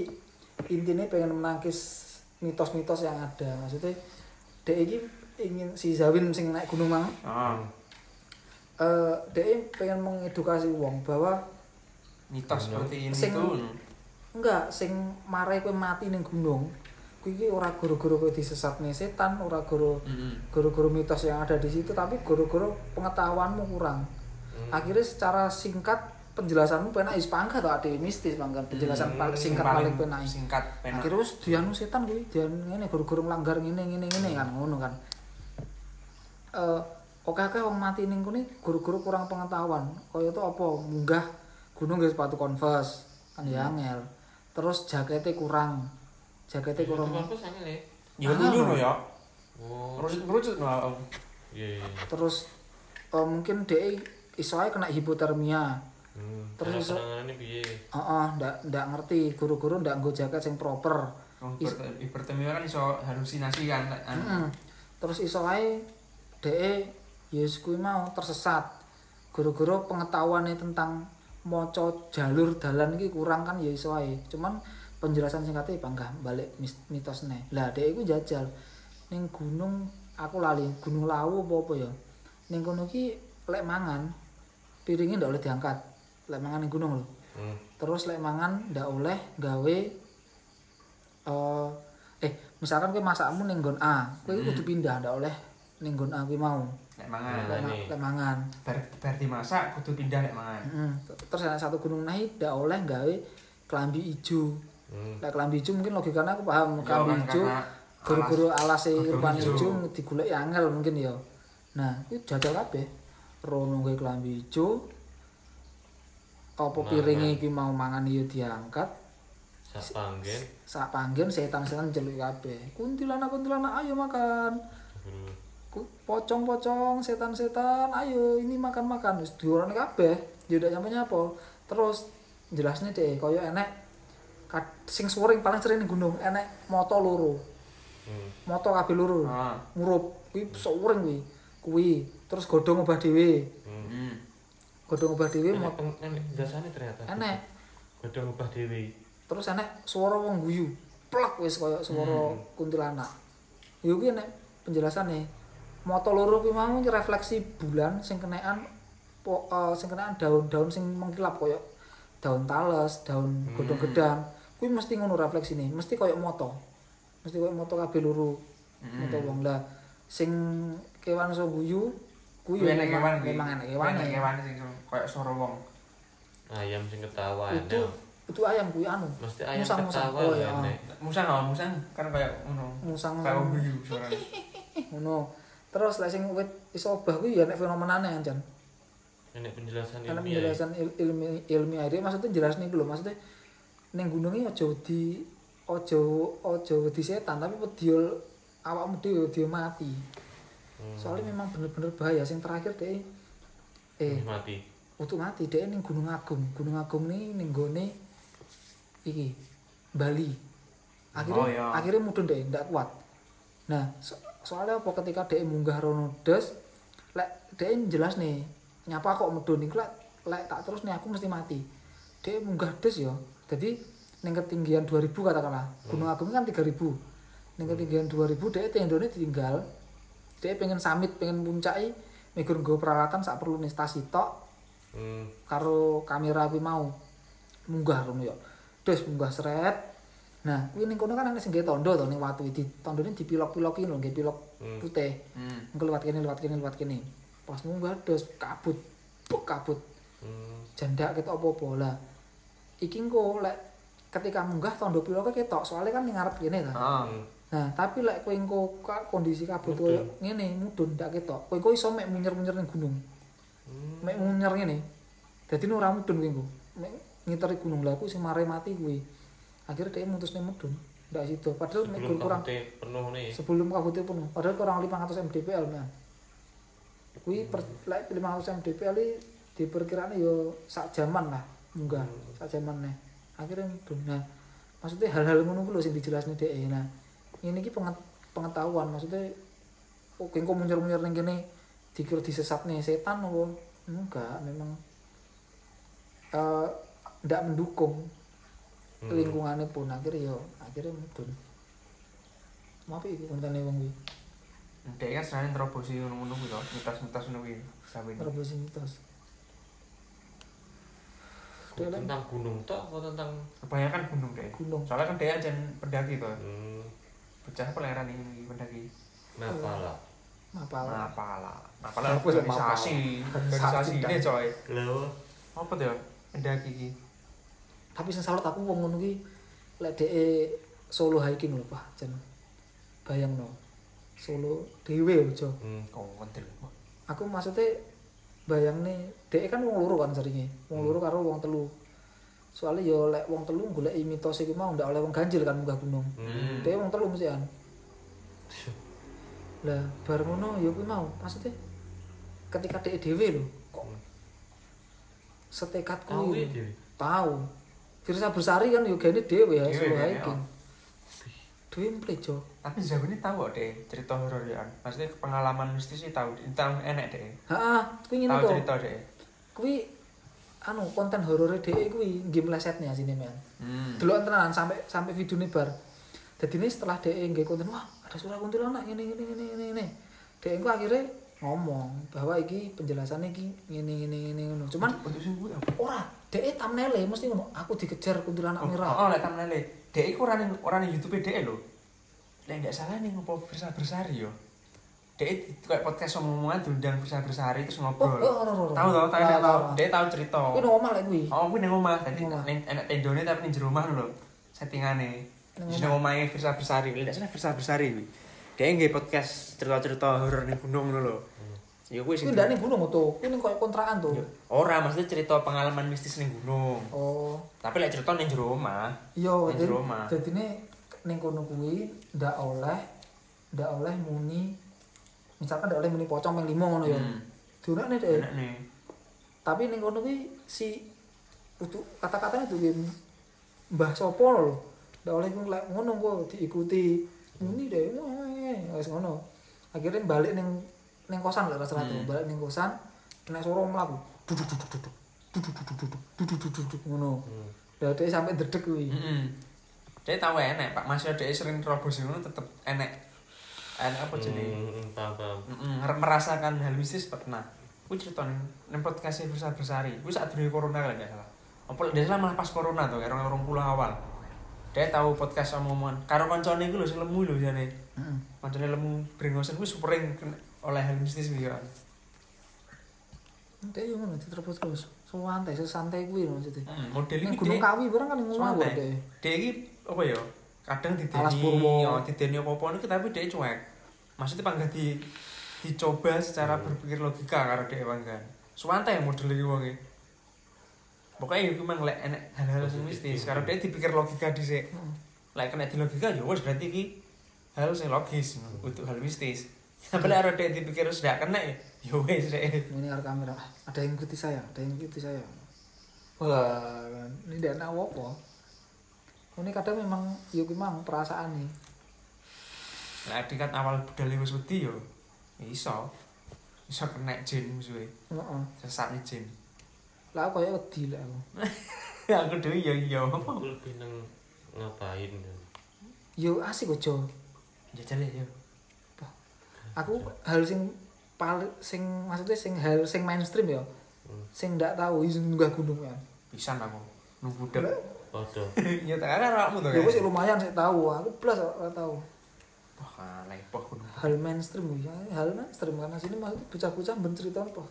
intine pengen menangkis mitos-mitos yang ada. Maksudnya dek iki ingin si Zawin sing naik gunung mang Oh, eh dek pengen mengedukasi wong bahwa mitos seperti ini Sing- tuh. enggak sing marai kowe mati ning gunung kuwi iki ora gara-gara kowe disesatne setan, ora gara Heeh. gara-gara mitos yang ada di situ tapi gara-gara pengetahuanmu kurang. Hmm. Akhirnya secara singkat penjelasanmu penak is pangkat atau ada mistis bangga penjelasan Hmm, paling singkat sing paling penak. Singkat penak. Akhirnya wis dianu setan kuwi, dianu ngene gara-gara nglanggar ngene ngene ngene kan ngono kan. Eh oke-oke wong mati ning kene gara-gara kurang pengetahuan. Kaya itu apa munggah gunung nggih sepatu Converse kan ya Hmm. angel. Terus jaketnya kurang. Jaketnya kurang. Ya dulu ya. Oh. Iya iya. iya. Terus eh, mungkin dhek iso ae kena hipotermia. Hmm. Terus iso- piye? Heeh, ndak ndak ngerti guru-guru ndak nggo jaket sing proper. Hipertermia kan iso halusinasi kan. Heeh. Terus iso ae dhek wis kuwi mau tersesat. Gara-gara pengetahuannya tentang maca jalur dalan iki kurang kan ya iso ae. Cuman penjelasan singkatnya bangga balik mitosnya. Lah dek iku jajal. Ning gunung aku lali. Gunung lawu apa apa ya? Ning kono ki lek mangan piringnya ndak oleh diangkat. Lek mangan ning gunung lho. Hmm. terus lek mangan ndak oleh gawe eh eh misalkan kowe masakmu ning nggon A kowe Hmm. kudu pindah ndak oleh ning nggon A kuwi mau Nek mangan. lek, lek mangan Bar bar dimasak kudu pindah nek mangan. Mm, terus ana satu gunung naik ndak oleh gawe kelambi ijo Hmm. lek kelambi ijo mungkin logikanya aku paham Yo, kelambi kan ijo guru-guru alas e guru rupan ijo. digoleki angel mungkin ya nah itu jajal kabeh rono gawe kelambi ijo apa piringe iki mau mangan ya diangkat Sak panggen. sak panggen setan-setan jeluk kabeh. Kuntilanak kuntilanak ayo makan. Pocong-pocong, setan-setan, ayo ini makan-makan. Wis diurone kabeh. Ya udah nyampe nyapa. Terus jelasnya deh koyo enek sing sering paling sering ning gunung enek moto loro. Hmm. Moto kabeh loro. Ah. Ngurup kuwi sering kuwi. Kuwi terus godhong obah dhewe. Hmm. Godhong obah dhewe Enek mot peng- enek penjelasannya ternyata. enek. Godhong ubah dewi. terus enek suara wong guyu plek wis kaya suara Hmm. kuntilanak yo kuwi enek penjelasane moto loro kuwi mau refleksi bulan sing kenekan po, eh, sing kenekan daun-daun sing mengkilap kaya daun tales, daun Hmm. godhong gedang kuwi mesti ngono refleksine mesti kaya moto mesti kaya moto kabeh loro Hmm. moto wong lah sing kewan so guyu kuwi enek memang kewan memang enek Kuwi kewan Enek kewan sing koyo suara wong. Ayam sing ketawa itu itu ayam kuwi anu Mesti ayam musang musang ketawa oh ya enek. Musang oh, musang kan koyo ngono. musang Kayak guyu suarane. ngono terus lek sing wit iso obah kuwi ya nek fenomenane anjan Enek penjelasan ana ilmiah. penjelasan il, ilmi ilmiah iki maksudnya jelas nih lho maksudnya ning gunung iki aja di aja aja wedi setan tapi wedi awakmu dhewe wedi mati Hmm. soalnya memang bener-bener bahaya sing terakhir deh eh mati. untuk mati deh ning Gunung Agung Gunung Agung nih ning gone iki Bali akhirnya Oh, iya. akhirnya mudun deh ndak kuat nah so- soalnya apa ketika deh munggah rono des lek deh jelas nih nyapa kok mudun iku lek lek tak terus nih aku mesti mati. Deh munggah des yo jadi ning ketinggian 2000 katakanlah Gunung Agung kan 3000 ning ketinggian 2000 deh tendone ditinggal. Dia pengen samit pengen puncai megur nggo peralatan sak perlu nih stasi tok. Hmm. karo kamera kuwi mau. Munggah rono ya. Terus munggah seret. Nah, kuwi ning kono kan ana sing gawe tondo to ning watu iki. Tondone dipilok-piloki lho, nggih pilok Hmm. putih. Hmm. Engko lewat kene, lewat kene, lewat kene. Pas munggah terus kabut. Buk kabut. Hmm. Jandak ketok apa-apa lah. Iki engko lek ketika munggah tondo piloknya ketok, soalnya kan ning ngarep kene ta. Ah. Hmm. Nah, tapi lek kowe engko kondisi kabut koyo ngene, mudun ndak ketok. Kowe engko iso mek munyer-munyer ning gunung. Hmm. mek munyer ngene. Dadi ora mudun engko. Mek ngiteri gunung lha kuwi sing mare mati kuwi. Akhirnya dia mutusne mudun. Ndak situ. Padahal Sebelum kurang penuh nih. sebelum kabutnya penuh. Padahal kurang 500 mdpl nah. Kuwi per lek 500 mdpl iki diperkiraane yo sak jaman lah munggah. Sak jaman nih. Akhirnya mudun. Nah, maksudnya hal-hal ngono kuwi lho sing dijelasne dhek. Nah, ini iki penget- pengetahuan maksudnya oh engko munyer-munyer ning kene dikira disesatne setan apa enggak memang eh ndak mendukung Hmm. lingkungannya pun akhirnya yo akhirnya mudun maaf iki kontene wong kuwi Dek kan sebenarnya terobosi ngono-ngono kuwi to, mitos-mitos ngono kuwi. Sampe ini. terus mitos Tentang gunung tok apa tentang Kebanyakan gunung deh. gunung Soalnya kan dia aja pendaki tuh. hmm. Pecah peleran ini pendaki. Apa Apalah. Apalah Apa sih, organisasi. Organisasi ini coy. Lho. Apa tuh? Pendaki iki. Tapi sing salut aku wong ngono ki lek dhek solo hiking lho Pak jan bayangno. Solo dhewe aja. Hmm. Kentil. aku maksudnya bayang nih dek kan wong loro kan seringe wong loro karo wong telu. Soalnya yo lek wong telu golek mitos iku mau ndak oleh wong ganjil kan munggah gunung. Hmm. dek wong telu mesti kan. Lah bar ngono yo kuwi mau. Maksudnya ketika dek dhewe lho kok setekad Tahu Firsa Bersari kan yo gene dhewe ya solo hiking Dhewe jo. Tapi sejauh ini tahu deh cerita horor ya. Maksudnya pengalaman mistis sih tahu. Tahu enek deh. Heeh, kuwi ngene Tahu cerita deh. Kuwi anu konten horor dhewe kuwi game lesetnya sini men. Hmm. Delok tenan sampai sampai videone bar. Jadi ini setelah DE nggak konten, wah ada suara kuntilanak ini ini ini ini ini. DE ku akhirnya ngomong bahwa iki penjelasan iki ini ini ini ngono. Cuman untuk sing kuwi apa? ora DE thumbnail mesti ngono, aku dikejar kuntilanak Oh, merah. oh, lek thumbnail Dek iku ora ning ora ning YouTube Dek lho. Lek ndak salah ning opo bersah bersari yo. Dek kayak podcast omong-omongan diundang bersah bersari terus Oh, ngobrol. oh, ora, ora. Tahu tahu tahu Tahu. Dek tahu cerita. Kuwi nang omah lek kuwi. Oh, kuwi ning omah. Ning enak tendone tapi ning jero omah lho. Settingane. Ning omahe bersah bersari. Lek ndak salah bersah bersari kuwi. Dek nggih podcast cerita-cerita horor ning gunung lho. Ya kuwi sing Kuwi ndak ning gunung tuh, kuwi ning koyo kontrakan tuh. Ora, maksudnya cerita pengalaman mistis ning gunung. Oh, Tapi lek cerita ning jero omah. iya Ning jadi jero omah. jadi ini ning kono kuwi ndak oleh ndak oleh muni misalkan ndak oleh muni pocong ping 5 ngono ya. Hmm. Dunakne dek. Enak nih. Tapi ning kono kuwi si kudu kata-katanya tuh game Mbah Sopo lho. Ndak oleh ngono kok diikuti. Muni deh, wis ngono. Akhirnya balik ning ning kosan lho rasa Hmm. balik ning kosan kena suara mlaku. Duduk duduk duduk. Duduk duduk duduk. Duduk duduk duduk ngono. Hmm. Lah dhek sampe dedek kuwi. Heeh. Dia tahu enek, Pak Mas dia sering terobos ngono tetep enek. Enek apa jenenge? Hmm, tahu tahu. Heeh, merasakan hal mistis pernah. Kuwi cerita ning ning podcast Bersah Bersari. Kuwi saat dulu corona kali nggak salah. Apa dia salah malah pas corona tuh, kayak orang pulau awal. Dia tahu podcast omongan. Karo koncone iku lho sing lemu lho jane. Heeh. Koncone lemu brengosen kuwi supering oleh hal mistis iki kan. Dek yo ngono diterobos terus. Santai, sesantai kuwi lho maksudnya. Heeh, model iki Gunung Kawi barang kan ngono Santai. dek. Dia iki apa ya? Kadang Alas dideni, Purwo. ya dideni apa-apa niku tapi dia cuek. Maksudnya panggah di dicoba secara Hmm. berpikir logika karo dia panggan. Suwantai model iki wonge. Pokoknya itu memang lek enek hal-hal sing mistis. Karo dia dipikir logika dhisik. Heeh. Lek kena di logika ya wis berarti iki hal sing logis untuk hal mistis. Tapi lek karo dia dipikir wis kena ya ya wis rek. Ini karo kamera. Ada yang ikuti saya, ada yang ikuti saya. Wah, kan. ini ndak ana apa. Ini kadang memang yo memang perasaan nih. Lek dikat awal budal wis wedi yo iso. Iso kena jin musuhe. Heeh. Sesat nih jin. Lah aku koyo wedi lah aku. aku dhewe ya iya apa Aku lebih neng ngapain ya? Yo asik kok, Jo. jajal ya Aku hal sing paling sing maksudnya sing hal sing mainstream ya. Hmm. Sing ndak tahu sing munggah gunung kan. pisan aku nunggu dep Podo. ya tak kan awakmu to Ya wis kan lumayan sih tahu, aku plus ora tahu. wah kaleh poh kudu Hal mainstream ya, hal mainstream karena sini mah bocah-bocah ben cerita apa.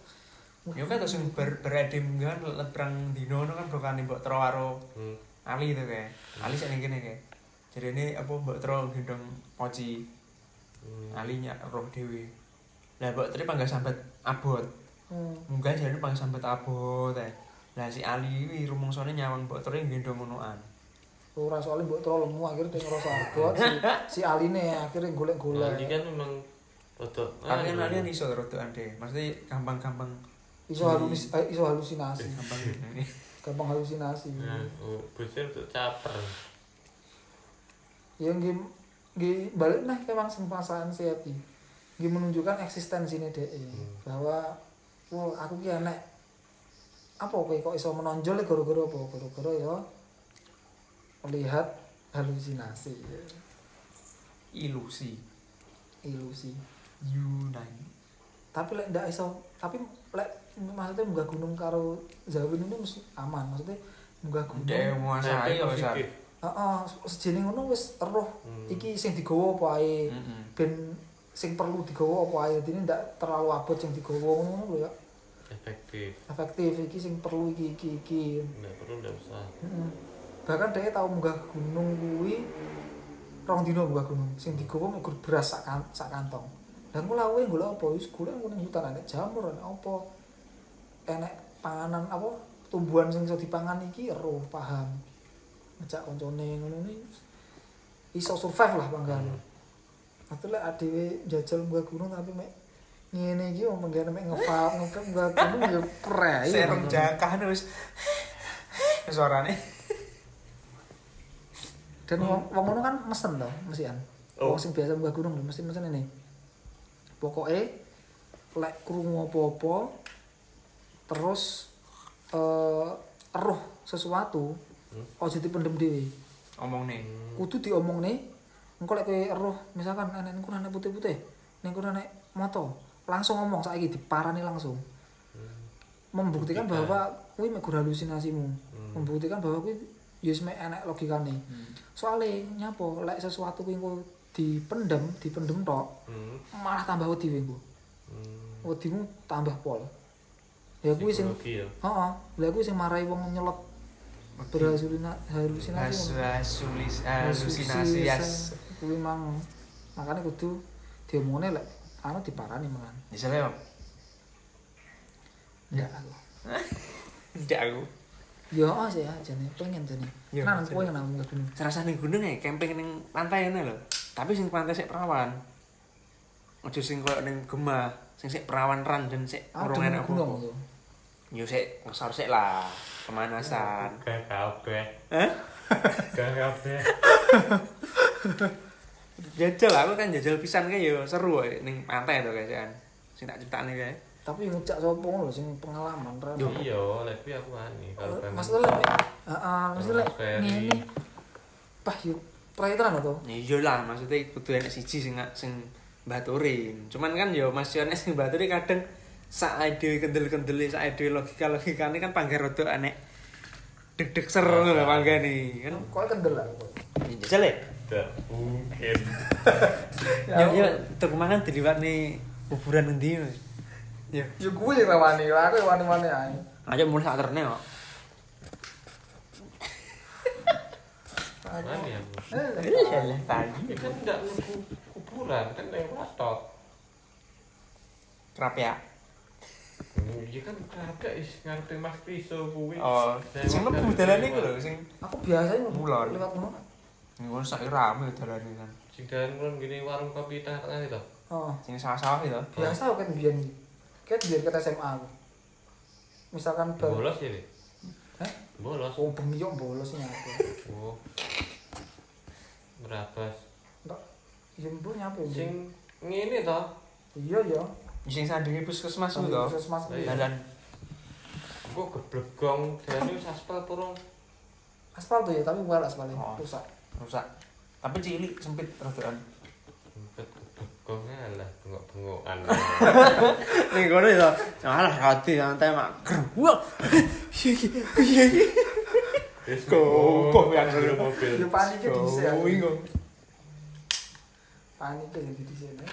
yo kan terus sing ber beredem kan lebrang dino kan brokane mbok tro karo Hmm. Ali itu kayak Ali sak ning kene kayak jadi ini apa mbok tro gendong poci Hmm. Ali nyak roh dewe lah mbok tro panggah sambat abot Hmm. munggah jadi panggah sambat abot teh lah si Ali iki rumongsane nyawang mbok tro gendong ngonoan Ora soalnya mbok terlalu lemu akhirnya dia ngerasa abot si, si Aline akhirnya golek-golek. Ali kan memang podo. Ali kan Ali kan iso rodokan deh maksudnya gampang-gampang iso halus eh, iso halusinasi. gampang Gampang halusinasi. Nah, oh, bocil untuk caper. Ya nggih nggih balik nah ke mang perasaan si Eti. Nggih menunjukkan eksistensinya DE Hmm. bahwa oh aku ki enek apa kowe kok iso menonjol gara-gara apa? Gara-gara ya melihat halusinasi ya. ilusi ilusi. Yunani Tapi lek ndak iso, tapi lek maksudnya munggah gunung karo Zawin ini mesti aman. Maksudnya munggah gunung. Ya Ustaz. positif. Heeh, sejenis ngono wis eruh Hmm. iki sing digawa apa ae. Heeh. ben sing perlu digawa apa ae dene ndak terlalu abot sing digawa ngono lho ya Efektif. efektif iki sing perlu iki iki iki Nggak perlu nggak usah. Heeh. bahkan dia tahu munggah gunung kuwi rong dino munggah gunung sing digawa mek gur beras sak, kan- sak kantong dan aku lawe golek apa wis golek ning hutan enek jamur enek apa enek panganan apa tumbuhan sing iso dipangan iki ero paham ngejak koncone ngono ni iso survive lah panggal Atau lek adewe jajal munggah gunung tapi mek ngene iki wong pengen mek ngevap ngevap munggah gunung ya prei. Serem jangkah wis suarane. Dan wong wong ngono kan mesen to, mesian. Oh. Wong sing biasa munggah gunung lho, mesti mesen ini. Pokoke lek krungu apa-apa terus eh eruh sesuatu ojo dipendem dhewe. Omong nih. Kudu diomongne engko lek kowe eruh misalkan enek niku enek putih-putih, ning kono enek moto, langsung ngomong saiki diparani langsung. Membuktikan Buktikan. bahwa kuwi mek halusinasimu. Hmm. Membuktikan bahwa kuwi ya wis mek enek logikane. Soale nyapa lek sesuatu kuwi engko dipendem, dipendem tok, Hmm. malah tambah wedi engko. Hmm. Wedimu tambah pol. Ya kuwi sing Psikologi ya. heeh, lha kuwi sing marai wong nyelot berhalusinasi halusinasi. Yes. Kuwi mang makane kudu diomongne lek anu diparani mangan. Misalnya, Enggak aku. tidak aku. Ya oh sih jane pengen jane. Ya, Nah, jane. kowe nang gunung. Serasa ning gunung ya, camping ning pantai ini lho. Tapi sing pantai sik perawan. Ojo sing koyo ning Gemah, sing sik perawan ran dan sik Ah, gunung enak gunung apa. Yo sik ngesor sik lah, pemanasan. Gak kabeh. Hah? Gak kabeh. Jajal aku kan jajal pisan kae yo seru wae ning pantai to guys kan. Sing tak critakne kae. Tapi ngejak sapa ngono lho sing pengalaman ra. Iya, lek kuwi aku wani kalau kan. Maksudnya lek heeh, maksudnya lek ngene. Pah yuk perairan to. Ya iya lah, maksudnya kudu enek siji sing sing mbaturin. Cuman kan yo Mas Yone sing mbaturin kadang sak ide kendel-kendele sak ide logika-logikane kan pangger rada enek deg-deg ser ngono lho panggane kan. Kok kendel lah. Ya jajal ya. Tidak mungkin. Ya ya tuku mangan diliwatne kuburan endi. Ya. Ya gue sing rawani, aku yang wani-wani ae. Ayo mulai sak terne kok. Mana ya? Eh, Iya tadi. Ya kan nunggu kuburan, kan lewat tok. Kerap ya. Iya kan kagak is ngarepe Mas Kriso kuwi. Oh, sing mlebu dalan iku lho sing Aku biasanya Mulon. lewat ngono. ngono sak rame dalane kan. Sing dalan kulon gini warung kopi tengah-tengah itu. Oh, Sing sawah-sawah itu. biasa aku kan biyen. Kan biyen ke SMA aku. Misalkan Bolos ya? Hah? Bolos. Oh, bengi yo bolosnya aku. Oh. Berabas. Enggak. Mbok nyapa ya. Sing ngene to. Iya ya. Sing sandinge puskesmas ku to. Puskesmas Iya. Dalan Kok geblegong dan wis aspal purung. Aspal tuh ya, tapi bukan aspal Oh. rusak. rusak. Tapi cilik sempit rodaan. Sempet geblegong lah bengok-bengokan. Ning kono ya. Alah roti santai mak. Wah. Iya iya. Wis Gopoh yang mobil. dulu. mobil. Ya paniknya di sini. Paniknya jadi di sini.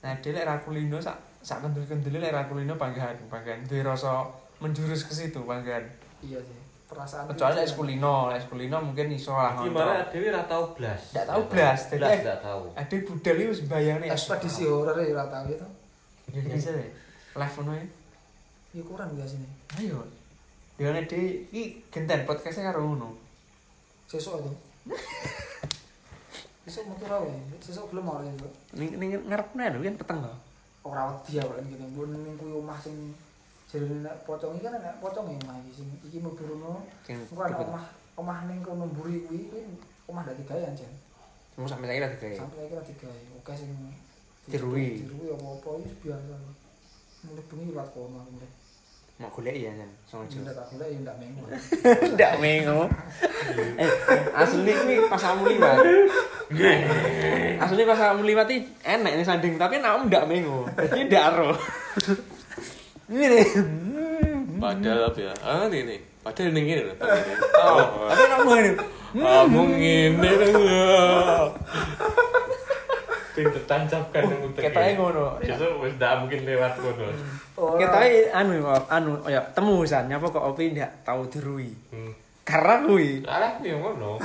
Nah, dia lek ra kulino sak sak kendel-kendele lek ra kulino panggahan, panggahan duwe rasa menjurus ke situ panggahan. Iya sih. Perasaan. Kecuali lek kulino, lek kulino mungkin iso lah Gimana Dewi ra tau blas. Nggak tahu blas, Blas nggak tahu. Ada budal iki wis bayangne ekspedisi horor ya ora tahu itu. Indonesia deh. Live ngono ya. Ya kurang biasanya. Ayo. Bayangane dhewe iki genten podcastnya karo ngono. Sesuk itu. Sesuk mau kira wae. Sesuk belum mau itu. Ning ning ngarepne lho kan peteng lho. Ora wedi ya kan gitu. Mbon ning kuwi omah sing jarine nek pocong iki kan nek pocong ya omah iki sing iki mlebu rono. Sing Engko ana omah omah ning kono mburi kuwi kuwi omah dak digawe anjen. Mau sampe saiki lah digawe. Sampai akhirnya digawe. Oke sing Dirui. Dirui apa-apa iki biasa. Mulai bengi lewat kono mulai. Mau golek ya kan. Sengaja. Ndak tak golek ya ndak mengo. Ndak mengo. Eh, asli kuwi pas kamu liwat. Asli pas kamu liwat enek nih sanding tapi nek ndak mengo. Jadi ndak ero. Ini nih. Padahal apa ya? Ah ini nih. Padahal ini gini loh. Oh, tapi nek ini. Kamu ngene loh. Sing ditancapkan yang utek. Ketoke ngono. Justru wis ndak mungkin lewat kono. Ketoke anu anu ya temu san nyapa kok opi ndak tau dirui. Hmm. Karena kuwi, Salah aku yang ngono.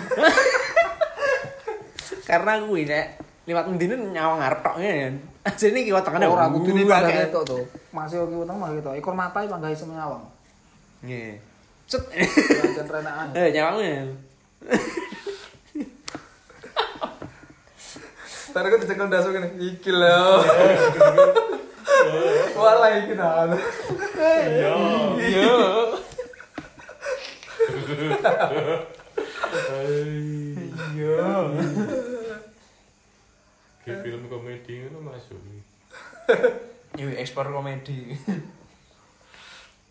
karena kuwi nek liwat ndine nyawang ngarep tok ngene kan. Ajene iki wetengane ora kudune wuh, panggahe akeh. tok to. Masih oke utang mah gitu. Ekor mata panggahe semawang. Nggih. Cet. Dan renaan. Eh nyawangnya. Tadi aku dicekel dasu gini, iki. Walah iki. Iya. Iya. Iya. Ke film komedi ngono masuk. Yo ekspor komedi.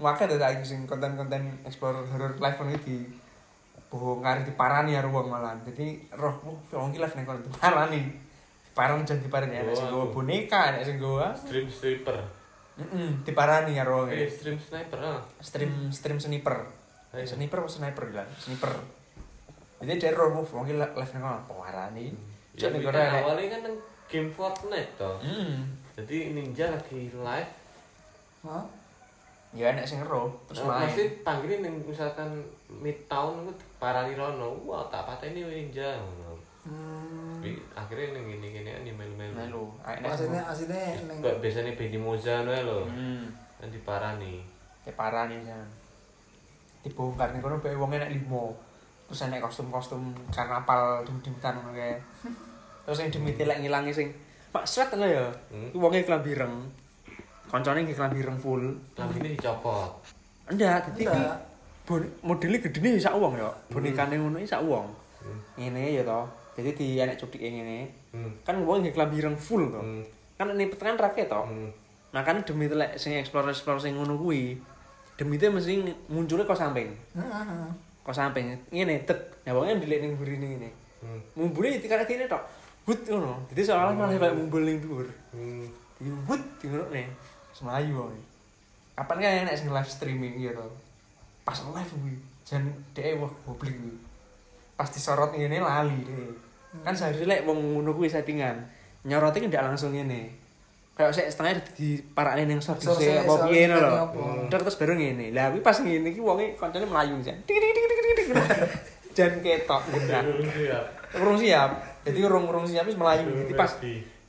Makanya saiki sing konten-konten ekspor horror live ngono iki bongkar diparani karo wong malah. Jadi roh oh, live diparani. Parang jan diparani ana sing Oh, nggawa boneka, ana sing Stream stripper. Heeh, diparani karo wong. Eh, stream sniper ah. Stream stream sniper. Ayo. Sniper apa sniper lah? Sniper. Jadi dari roh move iki live ning kono parani. Ya, kan awalnya kan game Fortnite toh. Hmm. Jadi ninja lagi live. Hah? Ya enek sing ero terus Terus main. pasti panggilin yang misalkan midtown itu parani rono. Wah, tak pateni ninja. ngono. Hmm. Tapi akhirnya neng gini gini nih melu-melu. Melu. Enek Asine asine ning Kayak biasanya Benny Moza nih lo. Hmm. Kan diparani. Kayak parah nih kan. Dibongkar nih kono bae wong enek limo. Terus enek kostum-kostum karnaval dim-dimitan ngono kae. Terus sing dimiti lek ngilangi sing Pak Sweat ngono ya. Hmm. Ku wonge klambi ireng. Koncone nggih klambi ireng full. Lambi ini dicopot. Enggak, dadi iki Enggak. bon modelnya gedene sak wong ya. Bonekane ngono iki sak wong. Hmm. Ngene ya to. Jadi di enek cutike ngene. Hmm. Kan klambi ireng full to. Hmm. Kan ini petengan rakyat to. Hmm. Makanya demi telek sing explore-explore sing ngono kuwi, demi itu mesti munculnya kok samping. Heeh. Kok samping. Ngene tek. Nah wonge ndelik ning burine ngene. Hmm. Mumbule dikare kene tok. But ngono. Jadi seolah malah kayak mumbul ning dhuwur. Hmm. Di but di ngono ne. Semayu wong. Kapan kan enek sing live streaming gitu. Pas live kuwi, jan dhek wah goblok kuwi. Pas disorot ngene lali deh. Kan sehari lek wong ngono kuwi settingan. Nyorote kan ndak langsung ngene. Kayak sik setengah di parane ning source Source- apa source piye ngono lho. apa. Terus baru ngene. Lah kuwi pas ngene iki wonge koncone mlayu jan. Tik tik tik tik tik. Jan ketok. Iya. Urung siap. Jadi urung urung siap wis mlayu. Jadi pas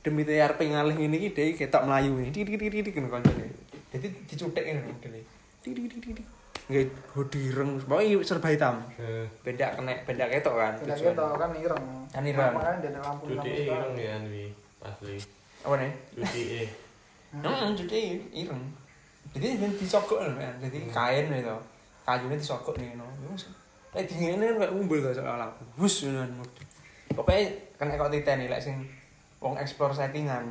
demi TRP ngalih ngene iki dhek ketok mlayu tik tik tik ngono koncone. Jadi dicutek ngene modele. Tik tik tik. Nggih hoodie ireng, pokoknya serba hitam. Eh, Beda kena beda ketok kan. Tujuan. gitu kan ireng. Kan ireng. Makanya dari lampu Cuci e ireng ya Anwi. Asli. Apa nih? Cuci e. Heeh, jadi ireng. Jadi jadi disogok lho kan. Jadi kain itu. Kayunya disogok nih no. Lek dingin kan kayak umbul to soalnya. Bus ngono. Pokoknya kena kok titeni lek sing wong explore settingan.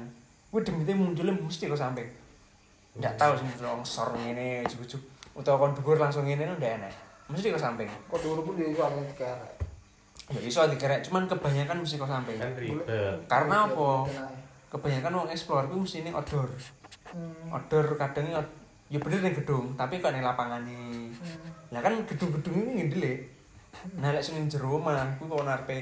Kuwi demite munculnya mesti kok samping. Ndak tahu sih muncul wong sor ngene jujuk utawa kon dhuwur langsung ngene ndak enak. Mesti kok samping. Kok dulu pun dia juga ada dikerek. Ya iso dikerek, cuman kebanyakan mesti kok samping. Kan. Karena apa? Kebanyakan wong explore kuwi mesti ning outdoor. Hmm. outdoor kadang ya ya bener ning gedung tapi kok ning lapangan nih Hmm. lah kan gedung-gedung ini ngendele nah lek sing jero mah kuwi kok narepe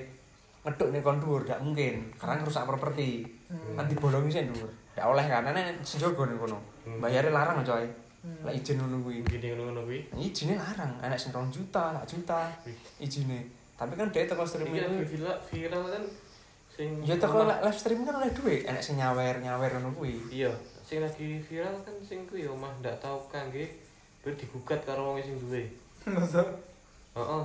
ngeduk ning kon dhuwur gak mungkin karena ngerusak properti Hmm. kan dibolongi sing dhuwur gak oleh kan nek sing jogo ning kono Hmm. bayare larang coy Hmm. lek izin ngono kuwi Gini ngono-ngono kuwi. izinnya larang anak sing 2 juta sak juta izinnya tapi kan dia teko streaming kuwi viral viral kan sing ya teko live streaming kan oleh duit anak sing nyawer nyawer ngono kuwi Iya, sing lagi viral kan sing kuwi omah ndak tau kangge ber digugat karo wong sing duwe. Masa? Heeh.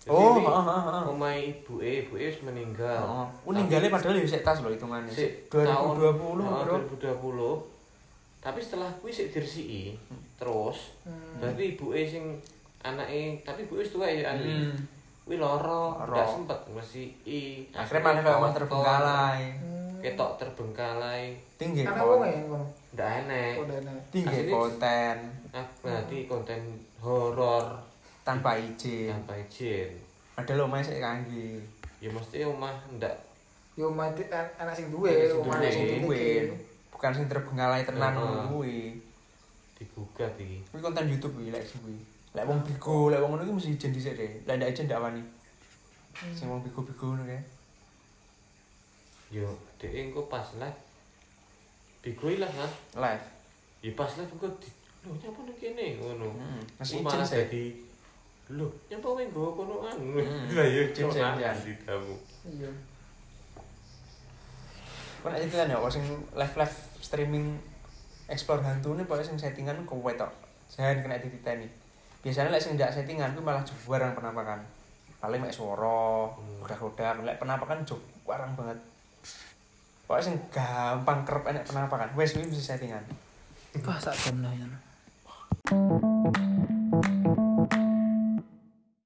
Jadi oh ini heeh heeh Omahe ibuke, ibuke wis meninggal. Oh, oh ninggalnya padahal ya sik tas loh hitungannya. Sik 2020 tahun, bro. oh, 2020. Tapi setelah kuwi sik diresiki, terus Hmm. berarti ibuke sing anake, tapi ibuke wis tuwa ya Andi. Hmm. Kuwi lara, ndak sempet ngresiki. Akhirnya malah kayak omah terbengkalai. Hmm. Ketok terbengkalai, Tinggi kon. ya ndak enek. Tinggi konten Nah, berarti konten horor tanpa izin. tanpa izin. Padahal omah sik kangge. Ya mesti omah ndak Yo mati enak sing duwe, omah sing Duwe. Bukan sing terbengkalai tenan Heeh. ngono kuwi. digugat iki. Kuwi konten YouTube kuwi lek kuwi. Lek wong bigo, lek wong ngono kuwi mesti izin dhisik deh. Lek ndak izin ndak wani. Sing wong bigo-bigo ngono kae. Yo, dhek engko pas live Bigo ilang kan? Live. Ya pas live engko di lho nyapa ning kene ngono. Heeh. Mesti Mesti malah izin sih. dadi lho nyapa kowe nggawa konoan. Hmm. Lah ya Izin sih, coba ya. di kamu. Iya. Kan itu kan ya, kalau sing live live streaming explore hantu ini pokoknya sing settingan kowe tok. Jangan kena dititeni. Biasanya lek sing ndak settingan kuwi malah juwarang penampakan. Paling mek swara, Hmm. udah-udah lek penampakan jog warang banget. Pokoknya sing gampang kerep enek penampakan. Wes kuwi mesti settingan. Wah, sak jam lah ya.